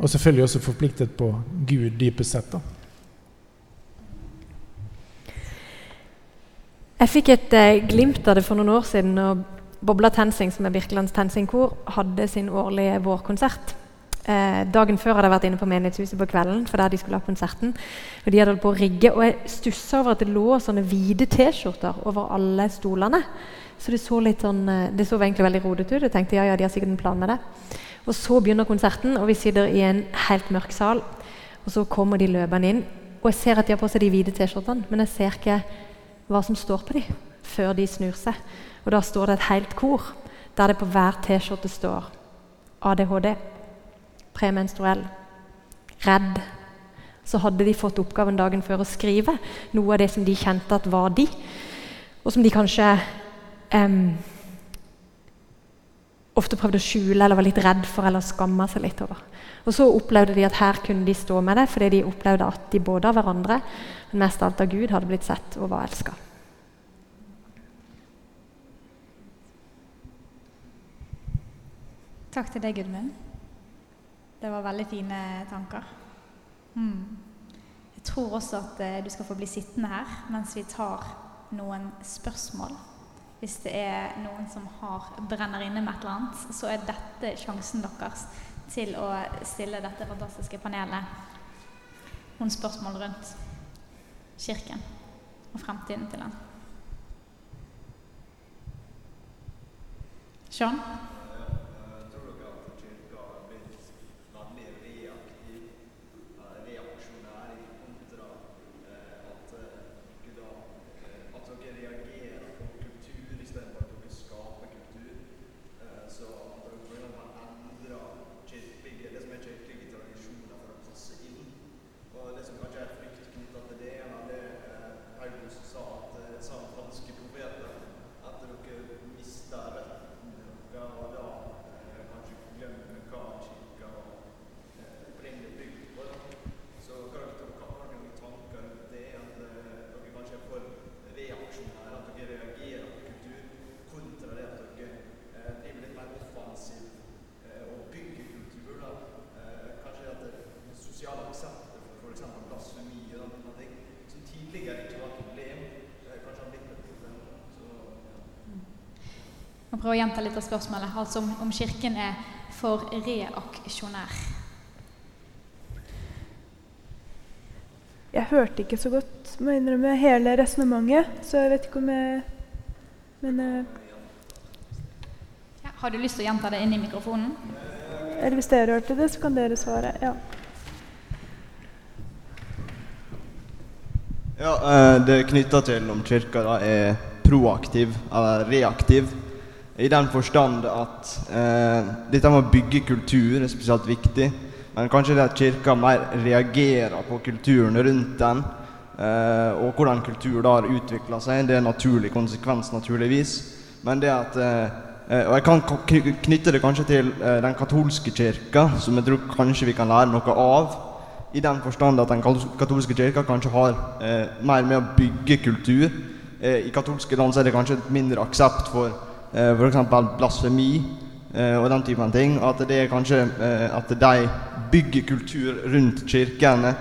og selvfølgelig også forpliktet på Gud, dypest sett. da. Jeg fikk et eh, glimt av det for noen år siden når Bobla Tensing, som er Birkelands Tensingkor, hadde sin årlige vårkonsert. Eh, dagen før hadde jeg vært inne på menighetshuset på kvelden. for der de skulle ha konserten. Og de hadde holdt på å rigge, og jeg stussa over at det lå sånne hvite T-skjorter over alle stolene. Så det så litt sånn, eh, det så egentlig veldig rodete ut. Jeg tenkte ja, ja, de har sikkert en plan med det. Og så begynner konserten, og vi sitter i en helt mørk sal. Og så kommer de løpende inn. Og jeg ser at de har på seg de hvite T-skjortene, men jeg ser ikke hva som står på dem før de snur seg. Og da står det et helt kor der det på hver T-skjorte står ADHD premenstruell, redd, så hadde de fått oppgaven dagen før å skrive noe av det som de kjente at var de, og som de kanskje um, ofte prøvde å skjule eller var litt redd for eller skamma seg litt over. Og så opplevde de at her kunne de stå med det, fordi de opplevde at de både av hverandre, men mest alt av Gud, hadde blitt sett og var elska. Takk til deg, Gudmund. Det var veldig fine tanker. Mm. Jeg tror også at eh, du skal få bli sittende her mens vi tar noen spørsmål. Hvis det er noen som har, brenner inne med et eller annet, så er dette sjansen deres til å stille dette fantastiske panelet noen spørsmål rundt Kirken og fremtiden til den. Sean? Prøve å gjenta litt av spørsmålet. Altså om, om Kirken er for reaksjonær. Jeg hørte ikke så godt må jeg innrømme, hele resonnementet, så jeg vet ikke om jeg Men uh, ja, Har du lyst til å gjenta det inn i mikrofonen? Eller hvis dere hørte det, så kan dere svare. Ja. Ja, uh, Det knytta til om kirka da er proaktiv eller reaktiv. I den forstand at eh, dette med å bygge kultur er spesielt viktig. Men kanskje det at Kirka mer reagerer på kulturen rundt den. Eh, og hvordan kultur da har utvikla seg. Det er en naturlig konsekvens, naturligvis. Men det at eh, eh Og jeg kan knytte det kanskje til eh, den katolske kirka, som jeg tror kanskje vi kan lære noe av. I den forstand at den katolske kirka kanskje har eh, mer med å bygge kultur. I katolske land er det kanskje mindre aksept for eh, f.eks. blasfemi eh, og den typen ting. At det er kanskje eh, at de bygger kultur rundt kirkene,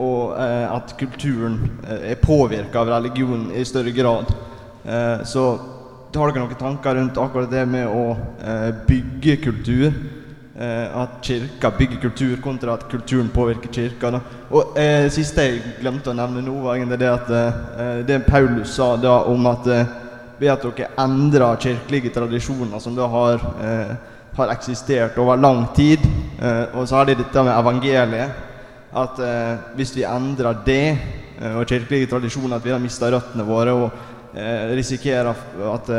og eh, at kulturen er påvirka av religionen i større grad. Så har dere noen tanker rundt akkurat det med å bygge kultur? At kirka bygger kultur, kontra at kulturen påvirker kirka. Da. Og eh, siste jeg glemte å nevne nå, var egentlig det at eh, det Paulus sa da om at eh, ved at dere endrer kirkelige tradisjoner som da har, eh, har eksistert over lang tid, eh, og så har de dette med evangeliet At hvis vi endrer det, og kirkelige tradisjoner, at vi har mista røttene våre og risikerer at,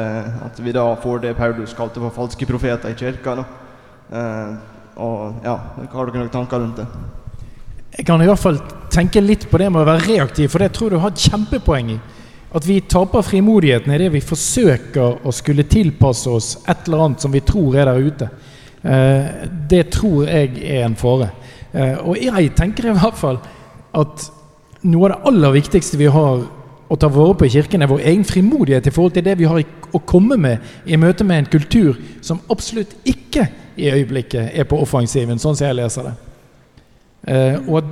at, vi da får det Paulus kalte for falske profeter i kirka. Og ja, Har dere noen tanker rundt det? Jeg kan i hvert fall tenke litt på det med å være reaktiv, for det tror du har et kjempepoeng i. At vi taper frimodigheten i det vi forsøker å skulle tilpasse oss et eller annet som vi tror er der ute. Eh, det tror jeg er en fare. Eh, og jeg tenker i hvert fall at noe av det aller viktigste vi har å ta vare på i Kirken, er vår egen frimodighet i forhold til det vi har å komme med i møte med en kultur som absolutt ikke i øyeblikket er på offensiven, sånn som jeg leser det. Eh, og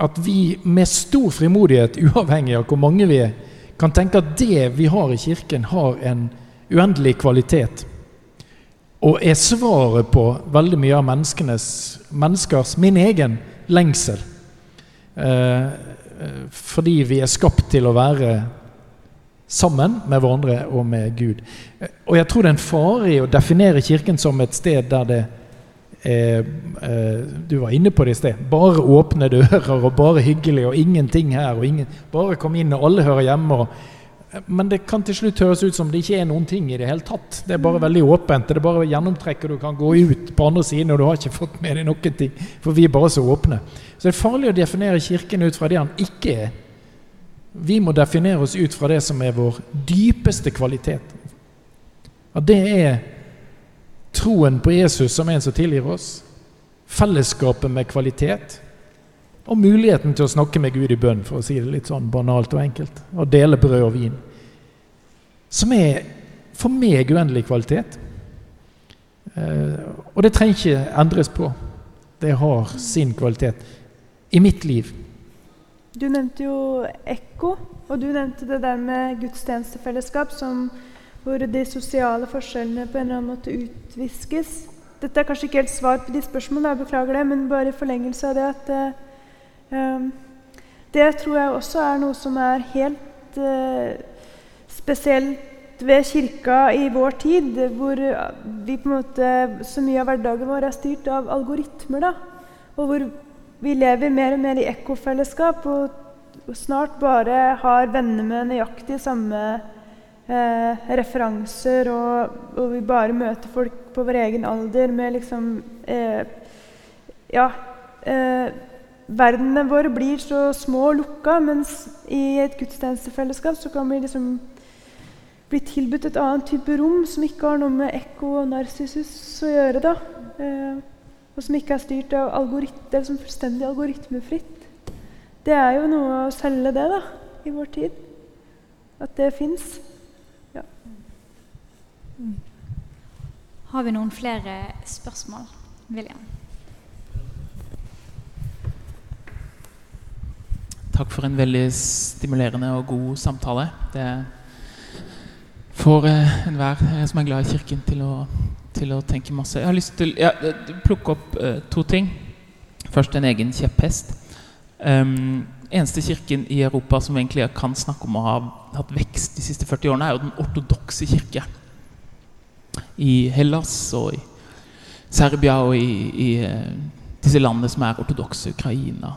at, vi med stor frimodighet, uavhengig av hvor mange vi er, kan tenke at det vi har i Kirken, har en uendelig kvalitet. Og er svaret på veldig mye av menneskers, min egen, lengsel. Eh, fordi vi er skapt til å være sammen med hverandre og med Gud. Og jeg tror det er en fare i å definere Kirken som et sted der det er eh, Du var inne på det i sted. Bare åpne dører og bare hyggelig og ingenting her. og ingen, Bare kom inn og alle hører hjemme. Og, men det kan til slutt høres ut som det ikke er noen ting i det hele tatt. Det er bare veldig åpent. Det er bare gjennomtrekk, og du kan gå ut på andre siden, og du har ikke fått med deg noen ting. For vi er bare så åpne. Så det er farlig å definere Kirken ut fra det han ikke er. Vi må definere oss ut fra det som er vår dypeste kvalitet. At det er troen på Jesus som en som tilgir oss, fellesskapet med kvalitet, og muligheten til å snakke med Gud i bønn, for å si det litt sånn banalt og enkelt, og dele brød og vin. Som er for meg uendelig kvalitet. Eh, og det trenger ikke endres på. Det har sin kvalitet. I mitt liv. Du nevnte jo ekko, og du nevnte det der med gudstjenestefellesskap som, hvor de sosiale forskjellene på en eller annen måte utviskes. Dette er kanskje ikke helt svar på de spørsmålene, jeg beklager det, men bare i forlengelse av det at uh, Det tror jeg også er noe som er helt uh, spesielt ved kirka i vår tid, hvor vi på en måte, så mye av hverdagen vår er styrt av algoritmer. da, og hvor vi lever mer og mer i ekkofellesskap og snart bare har venner med nøyaktig samme eh, referanser, og, og, vi bare møter folk på vår egen alder med liksom eh, Ja. Eh, verdenene våre blir så små og lukka, mens i et gudstjenestefellesskap så kan vi liksom bli tilbudt et annet type rom som ikke har noe med ekko og narsissus å gjøre. da. Eh, og som ikke er styrt av algoritmer, som fullstendig algoritmefritt. Det er jo noe å selge det da, i vår tid. At det fins. Har vi noen flere spørsmål? William? Takk for en veldig stimulerende og god samtale. Det får eh, enhver eh, som er glad i Kirken, til å til å tenke masse. Jeg har lyst til å ja, plukke opp uh, to ting. Først en egen kjepphest. Um, eneste kirken i Europa som egentlig kan snakke om å ha hatt vekst de siste 40 årene, er jo den ortodokse kirke. I Hellas og i Serbia og i, i uh, disse landene som er ortodokse, Ukraina.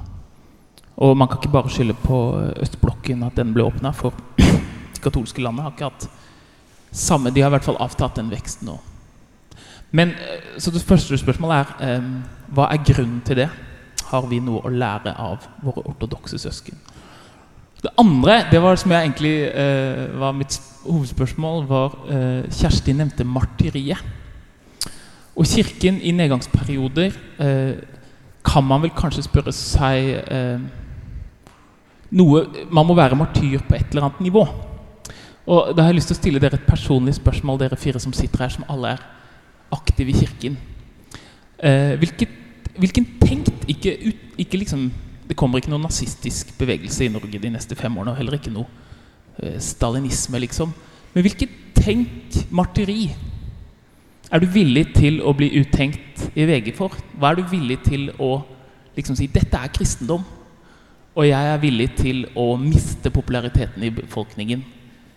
Og man kan ikke bare skylde på østblokken at den ble åpna, for de katolske landene har ikke hatt samme De har i hvert fall avtatt den veksten nå. Men eh, så det første spørsmålet er hva er grunnen til det? Har vi noe å lære av våre ortodokse søsken? Det andre, det var som jeg egentlig eh, var mitt hovedspørsmål, var eh, Kjersti nevnte martyriet. Og Kirken i nedgangsperioder eh, kan man vel kanskje spørre seg noe, Man må være martyr på et eller annet nivå. Og da har jeg lyst til å stille dere et personlig spørsmål, dere fire som sitter her, som alle er aktive i Kirken. Eh, hvilket, hvilken tenkt ikke, ut, ikke liksom, Det kommer ikke noen nazistisk bevegelse i Norge de neste fem årene, og heller ikke noe eh, stalinisme, liksom. Men hvilket tenkt martyri er du villig til å bli uttenkt i VG for? Hva er du villig til å liksom si 'Dette er kristendom', og jeg er villig til å miste populariteten i befolkningen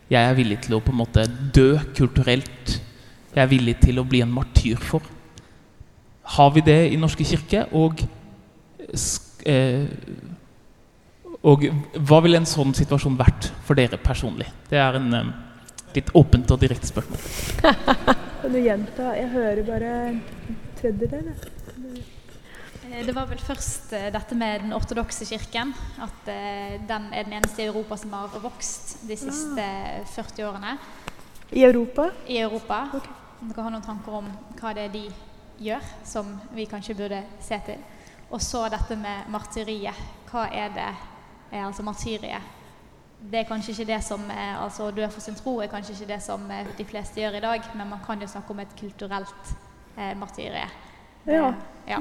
jeg er villig til å på en måte dø kulturelt. Jeg er villig til å bli en martyr for. Har vi det i Norske kirke? Og, eh, og hva ville en sånn situasjon vært for dere personlig? Det er en um, litt åpent og direkte spørsmål. Kan du gjenta? Jeg hører bare tredjedel. Eh, det var vel først uh, dette med den ortodokse kirken. At uh, den er den eneste i Europa som har vokst de siste ah. 40 årene. I Europa? I Europa. Okay. Dere har noen tanker om hva det er de gjør, som vi kanskje burde se til. Og så dette med martyriet. Hva er det er altså martyriet? Det er kanskje ikke det som er, altså Dø for sin tro er kanskje ikke det som de fleste gjør i dag, men man kan jo snakke om et kulturelt eh, martyrie. Ja. ja.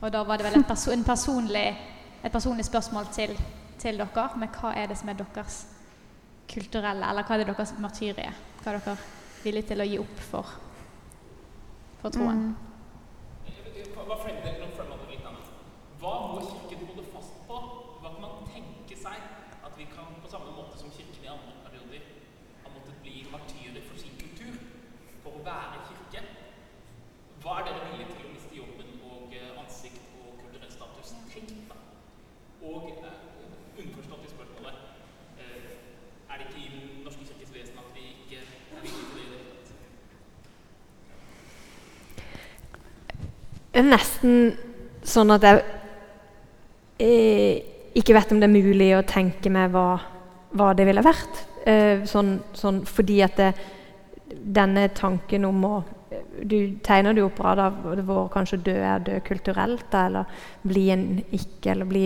Og da var det vel perso en personlig, et personlig spørsmål til, til, dere. Men hva er det som er deres kulturelle, eller hva er det deres martyrie? Hva er dere villige til å gi opp for, for troen? Mm. Hva må Kirken holde fast på? Hva kan man tenke seg at vi kan, på samme måte som Kirken i andre perioder, har måttet bli martyrer for sin kultur, for å være kirke? Hva er dere villige til å miste jobben Og uh, underforstått i spørsmålet uh, Er det ikke i Den norske kirkes vesen at vi ikke er villige til det i det nesten sånn at jeg eh, ikke vet om det er mulig å tenke meg hva, hva det ville vært. Eh, sånn, sånn, fordi at det, denne tanken om å du tegner det opp rad av hvor kanskje dø er dø kulturelt, eller bli en ikke, eller bli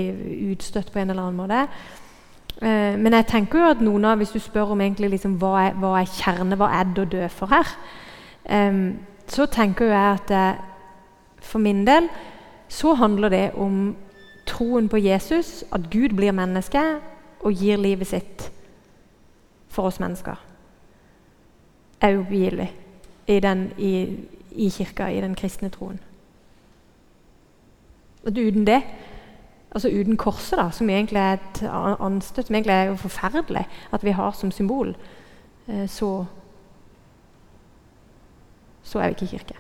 utstøtt på en eller annen måte. Eh, men jeg tenker jo at noen av, hvis du spør om egentlig liksom, hva, er, hva, er, kjerne, hva er det å dø for her, eh, så tenker jeg at for min del så handler det om troen på Jesus, at Gud blir menneske og gir livet sitt for oss mennesker. Er ubegivelig i, i, i kirka, i den kristne troen. Og uten det, altså uten korset, da, som egentlig er et anstøt, som egentlig er jo forferdelig at vi har som symbol, eh, så så er vi ikke kirke.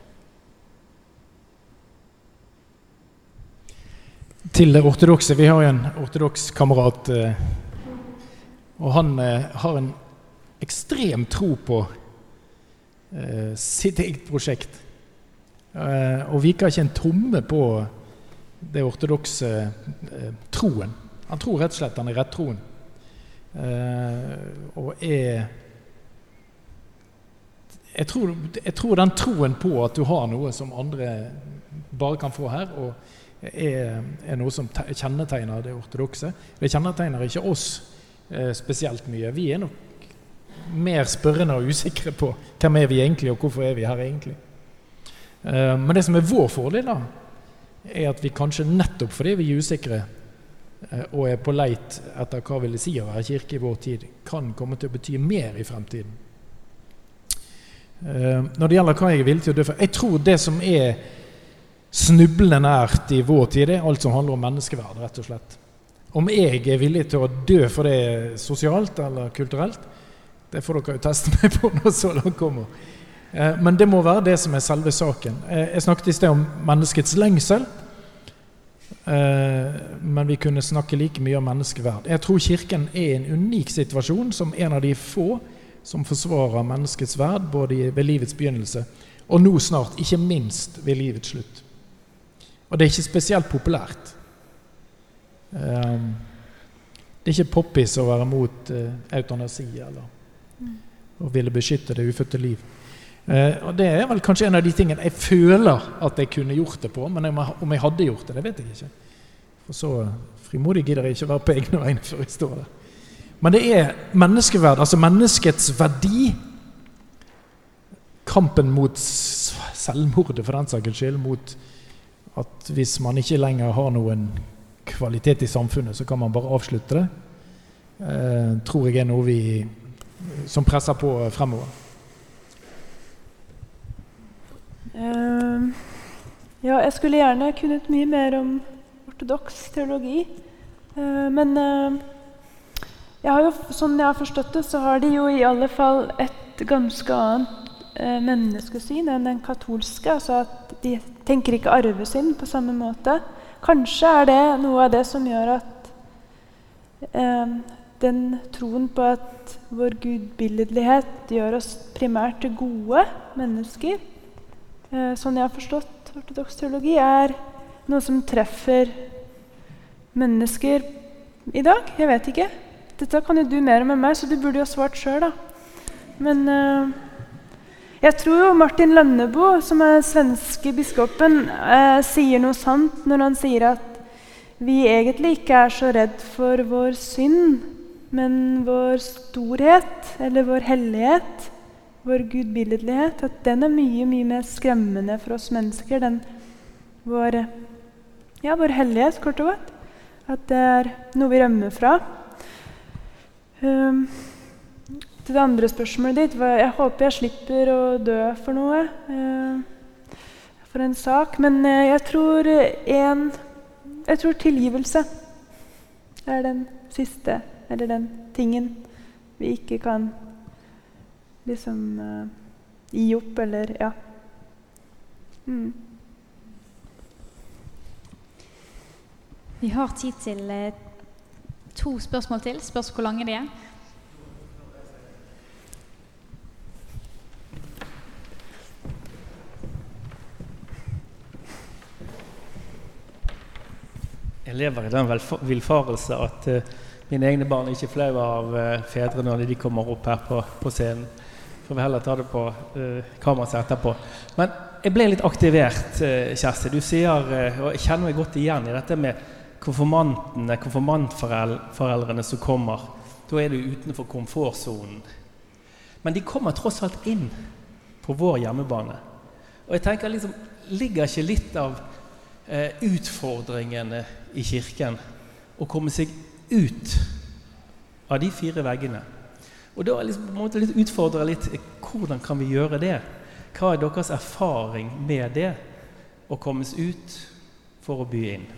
Til det ortodokse. Vi har jo en ortodoks kamerat. Eh, og han eh, har en ekstrem tro på eh, sitt eget prosjekt. Og viker ikke en tomme på det ortodokse troen. Han tror rett og slett han er rettroen. Og er jeg tror, jeg tror, den troen på at du har noe som andre bare kan få her, og er, er noe som kjennetegner det ortodokse. Det kjennetegner ikke oss eh, spesielt mye. Vi er nok mer spørrende og usikre på hvem er vi egentlig, og hvorfor er vi her egentlig. Eh, men det som er vår fordel, da, er at vi kanskje nettopp fordi vi er usikre eh, og er på leit etter hva vil det si å være kirke i vår tid, kan komme til å bety mer i fremtiden. Uh, når det gjelder hva jeg er villig til å dø for Jeg tror det som er snublende nært i vår tid, er alt som handler om menneskeverd, rett og slett. Om jeg er villig til å dø for det sosialt eller kulturelt, det får dere jo teste meg på når så langt kommer. Eh, men det må være det som er selve saken. Eh, jeg snakket i sted om menneskets lengsel. Eh, men vi kunne snakke like mye om menneskeverd. Jeg tror Kirken er i en unik situasjon som en av de få som forsvarer menneskets verd både ved livets begynnelse og nå snart, ikke minst, ved livets slutt. Og det er ikke spesielt populært. Det er ikke poppis å være mot eutanasi eller å ville beskytte det ufødte liv. Uh, og Det er vel kanskje en av de tingene jeg føler at jeg kunne gjort det på. Men om jeg hadde gjort det, det vet jeg ikke. For så frimodig gidder jeg ikke være på egne vegne før jeg står der. Men det er menneskeverd, altså menneskets verdi. Kampen mot selvmordet, for den saks skyld. Mot at hvis man ikke lenger har noen kvalitet i samfunnet, så kan man bare avslutte det. Eh, tror jeg er noe vi som presser på fremover. Uh, ja, jeg skulle gjerne kunnet mye mer om ortodoks teologi. Uh, men uh, jeg har jo, sånn jeg har forstått det, så har de jo i alle fall et ganske annet eh, menneskesyn enn den katolske. Altså at de tenker ikke arvesynd på samme måte. Kanskje er det noe av det som gjør at eh, den troen på at vår gudbilledlighet gjør oss primært til gode mennesker, eh, sånn jeg har forstått ortodoks teologi, er noe som treffer mennesker i dag. Jeg vet ikke. Dette kan jo du mer om enn meg, så du burde jo ha svart sjøl, da. Men eh, jeg tror Martin Lønneboe, som er svenske biskopen, eh, sier noe sant når han sier at vi egentlig ikke er så redd for vår synd, men vår storhet, eller vår hellighet, vår gudbilledlighet, at den er mye, mye mer skremmende for oss mennesker. Den vår, ja, vår hellighet, kort og godt. At det er noe vi rømmer fra. Um, til det andre spørsmålet ditt Jeg håper jeg slipper å dø for noe. eh, for en sak. Men eh, jeg tror en Jeg tror tilgivelse er den siste, eller den tingen vi ikke kan liksom eh, gi opp, eller Ja. Mm. Vi har tid til to spørsmål til. Spørs hvor lange de er. Jeg lever i den villfarelse at uh, mine egne barn er ikke flau av uh, fedre når de kommer opp her på, på scenen. Får vi heller ta det på uh, kameraet etterpå. Men jeg ble litt aktivert, uh, Kjersti. Du sier, uh, og jeg kjenner meg godt igjen i dette med konfirmantene, konfirmantforeldrene som kommer. Da er du utenfor komfortsonen. Men de kommer tross alt inn på vår hjemmebane. Og jeg tenker liksom, ligger ikke litt av eh, utfordringene i kirken å komme seg ut av de fire veggene? Og da liksom en måte litt utfordre litt eh, hvordan kan vi gjøre det? Hva er deres erfaring med det? Å kommes ut for å by inn?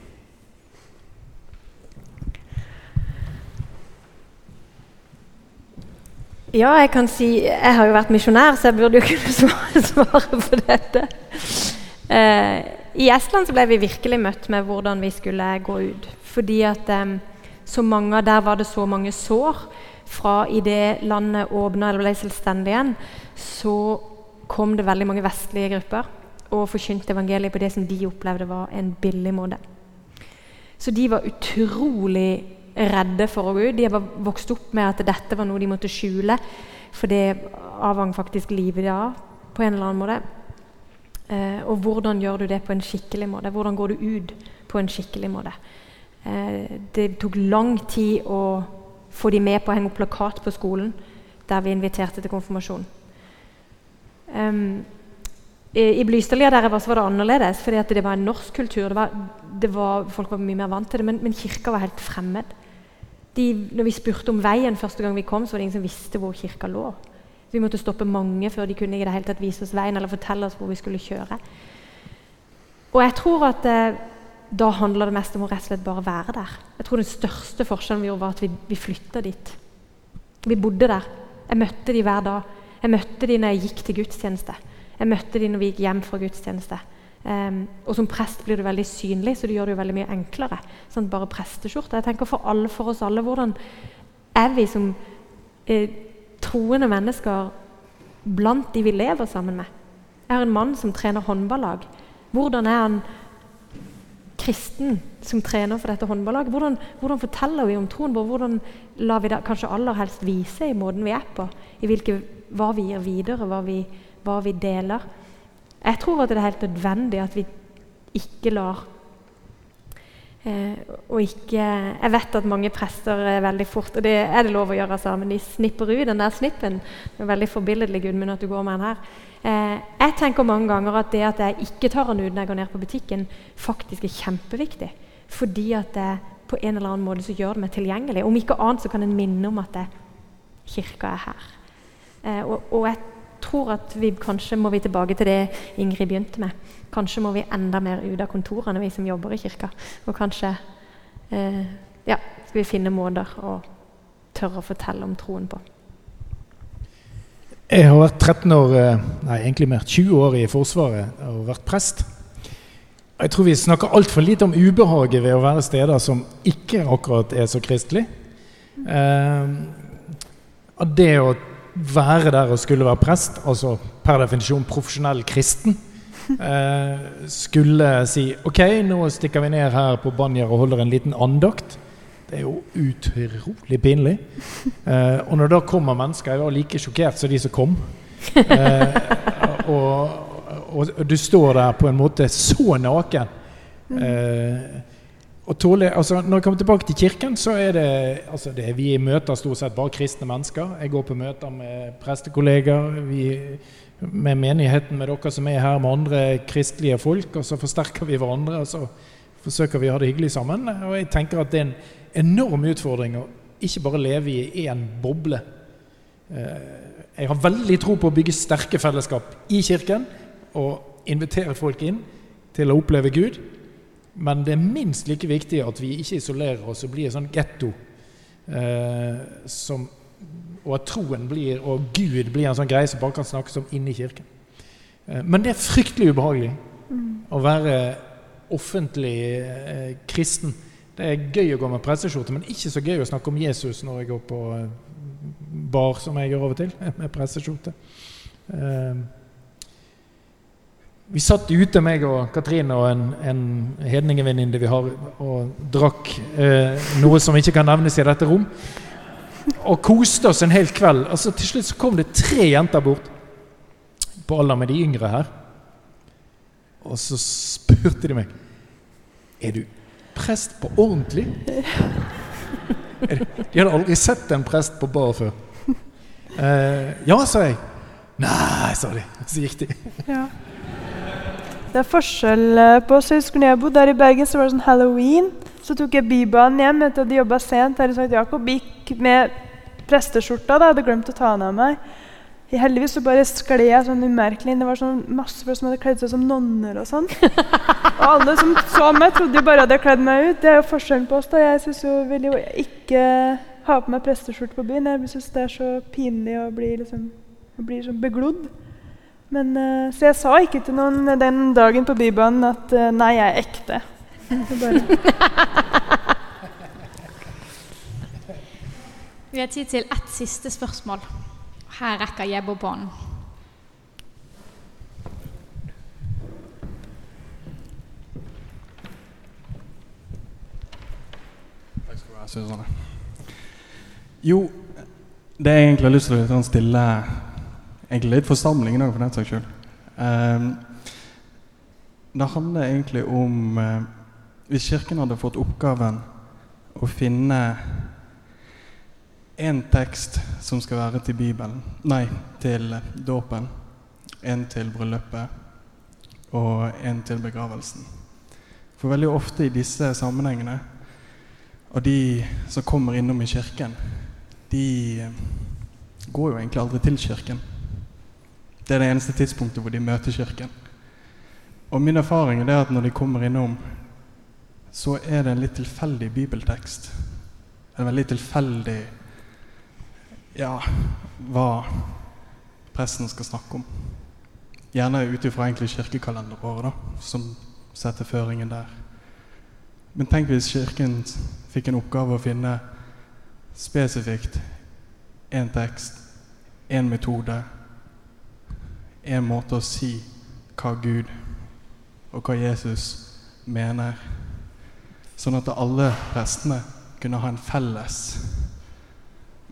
Ja, jeg kan si Jeg har jo vært misjonær, så jeg burde jo kunne svare, svare på dette. Eh, I Estland ble vi virkelig møtt med hvordan vi skulle gå ut. Fordi at um, mange, der var det så mange sår fra i det landet åpna eller ble selvstendig igjen, så kom det veldig mange vestlige grupper og forkynte evangeliet på det som de opplevde var en billig måte. Så de var utrolig redde for å gå ut. De var vokst opp med at dette var noe de måtte skjule, for det avhang faktisk livet av på en eller annen måte. Eh, og hvordan gjør du det på en skikkelig måte? Hvordan går du ut på en skikkelig måte? Eh, det tok lang tid å få de med på å henge opp plakat på skolen der vi inviterte til konfirmasjon. Um, i, Blystadlia der jeg var, så var det annerledes, fordi det var en norsk kultur. Det var, det var, folk var mye mer vant til det, men, men kirka var helt fremmed. De, når vi spurte om veien første gang vi kom, så var det ingen som visste hvor kirka lå. Vi måtte stoppe mange før de kunne i det hele tatt vise oss veien eller fortelle oss hvor vi skulle kjøre. Og jeg tror at eh, da handler det mest om å rett og slett bare være der. Jeg tror Den største forskjellen vi gjorde, var at vi, vi flytta dit. Vi bodde der. Jeg møtte de hver dag. Jeg møtte de når jeg gikk til gudstjeneste. Jeg møtte de når vi gikk hjem fra gudstjeneste. Um, og som prest blir du veldig synlig, så det gjør det jo veldig mye enklere. Sånn, bare presteskjorte. Jeg tenker for, alle, for oss alle, hvordan er vi som eh, troende mennesker blant de vi lever sammen med? Jeg har en mann som trener håndballag. Hvordan er han kristen som trener for dette håndballaget? Hvordan, hvordan, forteller vi om troen vår? Hvordan lar vi det kanskje aller helst vise i måten vi er på? I hvilke, hva vi gir videre, hva vi, hva vi deler? Jeg tror at det er helt nødvendig at vi ikke lar Eh, og ikke Jeg vet at mange prester er veldig fort Og det er det lov å gjøre, altså, men de snipper ut den der snippen. Det er veldig forbilledlig, Gudmund, at du går med den her. Eh, jeg tenker mange ganger at det at jeg ikke tar den ut når jeg går ned på butikken, faktisk er kjempeviktig. Fordi at det, på en eller annen måte så gjør det meg tilgjengelig. Om ikke annet så kan en minne om at det, kirka er her. Eh, og, og jeg tror at vi kanskje må vi tilbake til det Ingrid begynte med. Kanskje må vi enda mer ut av kontorene, vi som jobber i kirka. Og kanskje eh, ja, skal vi finne måter å tørre å fortelle om troen på. Jeg har vært 13 år, eh, nei egentlig mer 20 år i Forsvaret og vært prest. Jeg tror vi snakker altfor lite om ubehaget ved å være steder som ikke akkurat er så kristelig. Eh, det å være der og skulle være prest, altså per definisjon profesjonell kristen, eh, skulle si ok, nå stikker vi ned her på Banjer og holder en liten andakt. Det er jo utrolig pinlig. Eh, og når da kommer mennesker Jeg var like sjokkert som de som kom. Eh, og, og, du står der på en måte så naken. Eh, og tåle, altså Når jeg kommer tilbake til kirken, så er det, altså det Vi møter stort sett bare kristne mennesker. Jeg går på møter med prestekollegaer, vi, med menigheten, med dere som er her, med andre kristelige folk. Og så forsterker vi hverandre og så forsøker vi å ha det hyggelig sammen. Og jeg tenker at det er en enorm utfordring å ikke bare leve i én boble. Eh, jeg har veldig tro på å bygge sterke fellesskap i kirken og invitere folk inn til å oppleve Gud. Men det er minst like viktig at vi ikke isolerer oss og blir en sånn getto. Eh, og at troen blir, og Gud blir en sånn greie som bare kan snakkes om inni kirken. Eh, men det er fryktelig ubehagelig mm. å være offentlig eh, kristen. Det er gøy å gå med presseskjorte, men ikke så gøy å snakke om Jesus når jeg går på eh, bar, som jeg gjør av og til, med presseskjorte. Eh, vi satt ute, meg og Katrine og en, en hedningevenninne vi har, og drakk eh, noe som ikke kan nevnes i dette rom. Og koste oss en hel kveld. Altså, til slutt så kom det tre jenter bort, på alder med de yngre her. Og så spurte de meg Er du prest på ordentlig? De hadde aldri sett en prest på bar før. Eh, ja, sa jeg. Nei, sa de. Så gikk de. Ja. Det er forskjell eh, på oss. jeg husker når jeg bodde der i Bergen, så var det sånn halloween. Så tok jeg Bybanen hjem etter at de jobba sent her i St. Jakob. Gikk med presteskjorta. da, Hadde glemt å ta den av meg. Heldigvis så bare skled jeg sånn umerkelig inn. Det var sånn masse folk som hadde kledd seg som nonner og sånn. Og alle som så meg, trodde jo bare at jeg kledd meg ut. Det er jo forskjellen på oss. da. Jeg synes jo vil jo ikke ha på meg presteskjorte på byen. Jeg syns det er så pinlig å bli liksom, å bli sånn beglodd. Men, uh, så jeg sa ikke til noen den dagen på Bybanen at uh, nei, jeg er ekte. Vi har tid til ett siste spørsmål. Her rekker ha, Susanne. Jo, det jeg egentlig har lyst til å stille egentlig litt forsamlingen òg, for den saks skyld. Um, det handler egentlig om uh, Hvis Kirken hadde fått oppgaven å finne én tekst som skal være til Bibelen Nei, til dåpen, en til bryllupet og en til begravelsen. For veldig ofte i disse sammenhengene, og de som kommer innom i kirken, de går jo egentlig aldri til kirken. Det er det eneste tidspunktet hvor de møter Kirken. Og min erfaring er at når de kommer innom, så er det en litt tilfeldig bibeltekst. En veldig tilfeldig ja, hva presten skal snakke om. Gjerne ut ifra kirkekalenderåret, da, som setter føringen der. Men tenk hvis Kirken fikk en oppgave å finne spesifikt én tekst, én metode, en måte å si hva Gud og hva Jesus mener. Sånn at alle prestene kunne ha en felles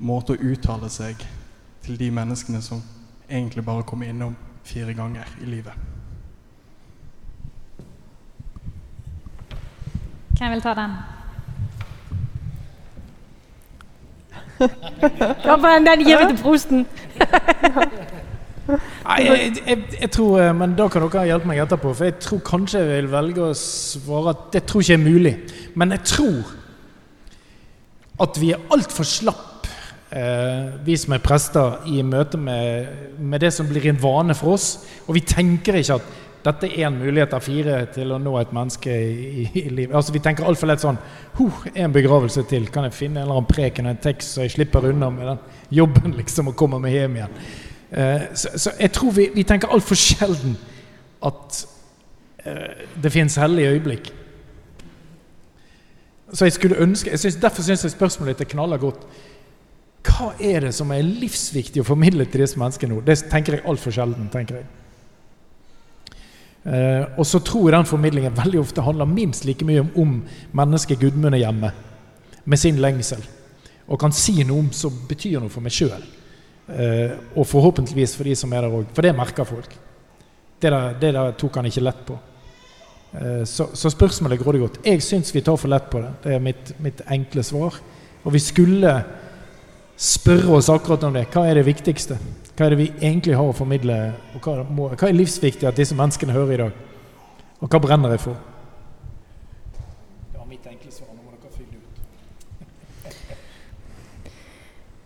måte å uttale seg til de menneskene som egentlig bare kommer innom fire ganger i livet. Hvem vil ta den? Kom på den, den gir vi til prosten. Nei, jeg, jeg, jeg tror, eh, men Da kan dere hjelpe meg etterpå. For jeg tror kanskje jeg vil velge å svare at det tror ikke er mulig. Men jeg tror at vi er altfor slapp, eh, vi som er prester, i møte med, med det som blir en vane for oss. Og vi tenker ikke at dette er en mulighet av fire til å nå et menneske i, i, livet. Altså Vi tenker altfor lett sånn huh, En begravelse til. Kan jeg finne en eller annen preken og en tekst så jeg slipper unna med den jobben liksom og kommer meg hjem igjen? Eh, så, så, jeg tror vi, vi tenker altfor sjelden at eh, det finnes hellige øyeblikk. Så jeg skulle ønske, jeg synes, Derfor syns jeg spørsmålet ditt er knalla godt. Hva er det som er livsviktig å formidle til disse menneskene nå? Det tenker jeg altfor sjelden. tenker jeg. Eh, og så tror jeg den formidlingen veldig ofte handler minst like mye om, om mennesket Gudmund er hjemme, med sin lengsel. Og kan si noe om som betyr noe for meg sjøl. Eh, og forhåpentligvis for de som er der òg. For det merker folk. Det der, det der, tok han ikke lett på. Eh, så, så, spørsmålet er grådig godt. Jeg syns vi tar for lett på det. Det er mitt, mitt enkle svar. Og vi skulle spørre oss akkurat om det. Hva er det viktigste? Hva er det vi egentlig har å formidle? Og hva, må, hva er livsviktig at disse menneskene hører i dag? Og hva brenner jeg for? Det var mitt enkle svar. Nå må dere fylle ut.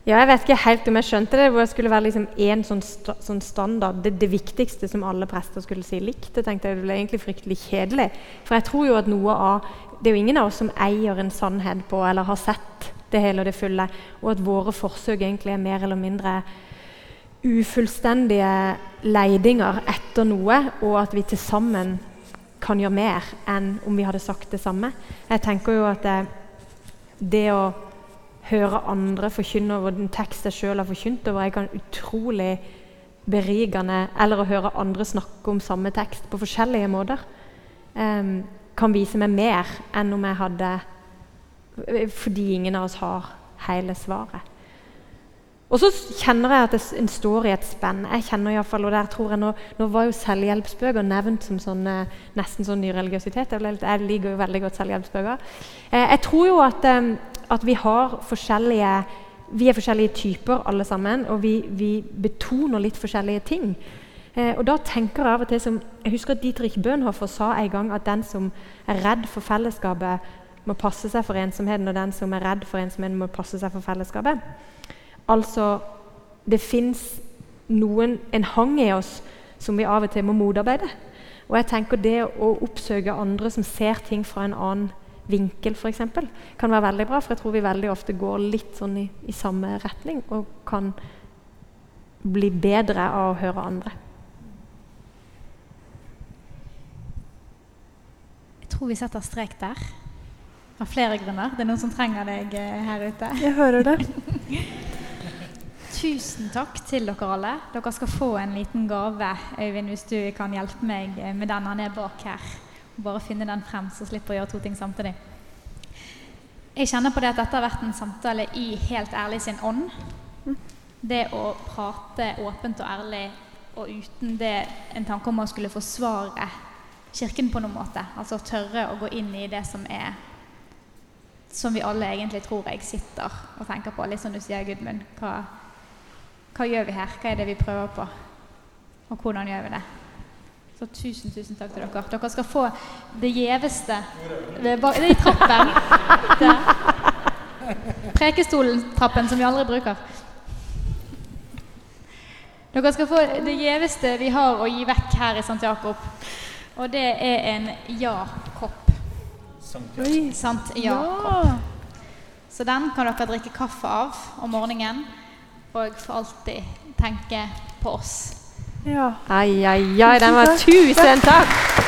Ja, jeg vet ikke helt om jeg skjønte det. hvor det skulle være liksom en sånn, st sånn standard, det, det, viktigste som alle prester skulle si likt. Det tenkte jeg det ble egentlig fryktelig kjedelig. For jeg tror jo at noe av Det er jo ingen av oss som eier en sannhet på eller har sett det hele og det fulle, og at våre forsøk egentlig er mer eller mindre ufullstendige leidinger etter noe, og at vi til sammen kan gjøre mer enn om vi hadde sagt det samme. Jeg tenker jo at det, det å høre andre forkynne over den tekst jeg sjøl har forkynt over, er kan utrolig berigende. Eller å høre andre snakke om samme tekst på forskjellige måter. Um, kan vise meg mer enn om jeg hadde Fordi ingen av oss har hele svaret. Og så kjenner jeg at en står i et spenn. Jeg kjenner i hvert fall, og der tror jeg Nå, nå var jo selvhjelpsbøker nevnt som sånn, nesten sånn ny religiøsitet. Jeg liker jo veldig godt selvhjelpsbøker. Eh, jeg tror jo at, eh, at, vi har forskjellige vi er forskjellige typer alle sammen, og vi, vi betoner litt forskjellige ting. Eh, og da tenker Jeg av og til som, jeg husker at Dietrich Bøhnhofer sa en gang at den som er redd for fellesskapet, må passe seg for ensomheten, og den som er redd for ensomheten, må passe seg for fellesskapet. Altså det fins en hang i oss som vi av og til må motarbeide. Og jeg tenker det å oppsøke andre som ser ting fra en annen vinkel, f.eks., kan være veldig bra. For jeg tror vi veldig ofte går litt sånn i, i samme retning og kan bli bedre av å høre andre. Jeg tror vi setter strek der. Av flere grunner. Det er noen som trenger deg eh, her ute. Jeg hører det. Tusen takk til dere alle. Dere skal få en liten gave, Øyvind, hvis du kan hjelpe meg med den. Han er bak her. Bare finne den frem, så slipper å gjøre to ting samtidig. Jeg kjenner på det at dette har vært en samtale i helt ærlig sin ånd. Det å prate åpent og ærlig og uten det en tanke om å skulle forsvare Kirken på noen måte. Altså tørre å gå inn i det som er Som vi alle egentlig tror jeg sitter og tenker på. Litt som du sier, Gudmund. Hva, hva gjør vi her? Hva er det vi prøver på? Og hvordan gjør vi det? Så tusen, tusen takk til dere. Dere skal få det gjeveste Det er i trappen. Prekestolen-trappen som vi aldri bruker. Dere skal få det gjeveste vi har å gi vekk her i St. Jakob. Og det er en ja-kopp. Sant ja-kopp. Så den kan dere drikke kaffe av om morgenen og for alltid tenke på oss. Ja. Ai, ai, ai. Den var tusen takk!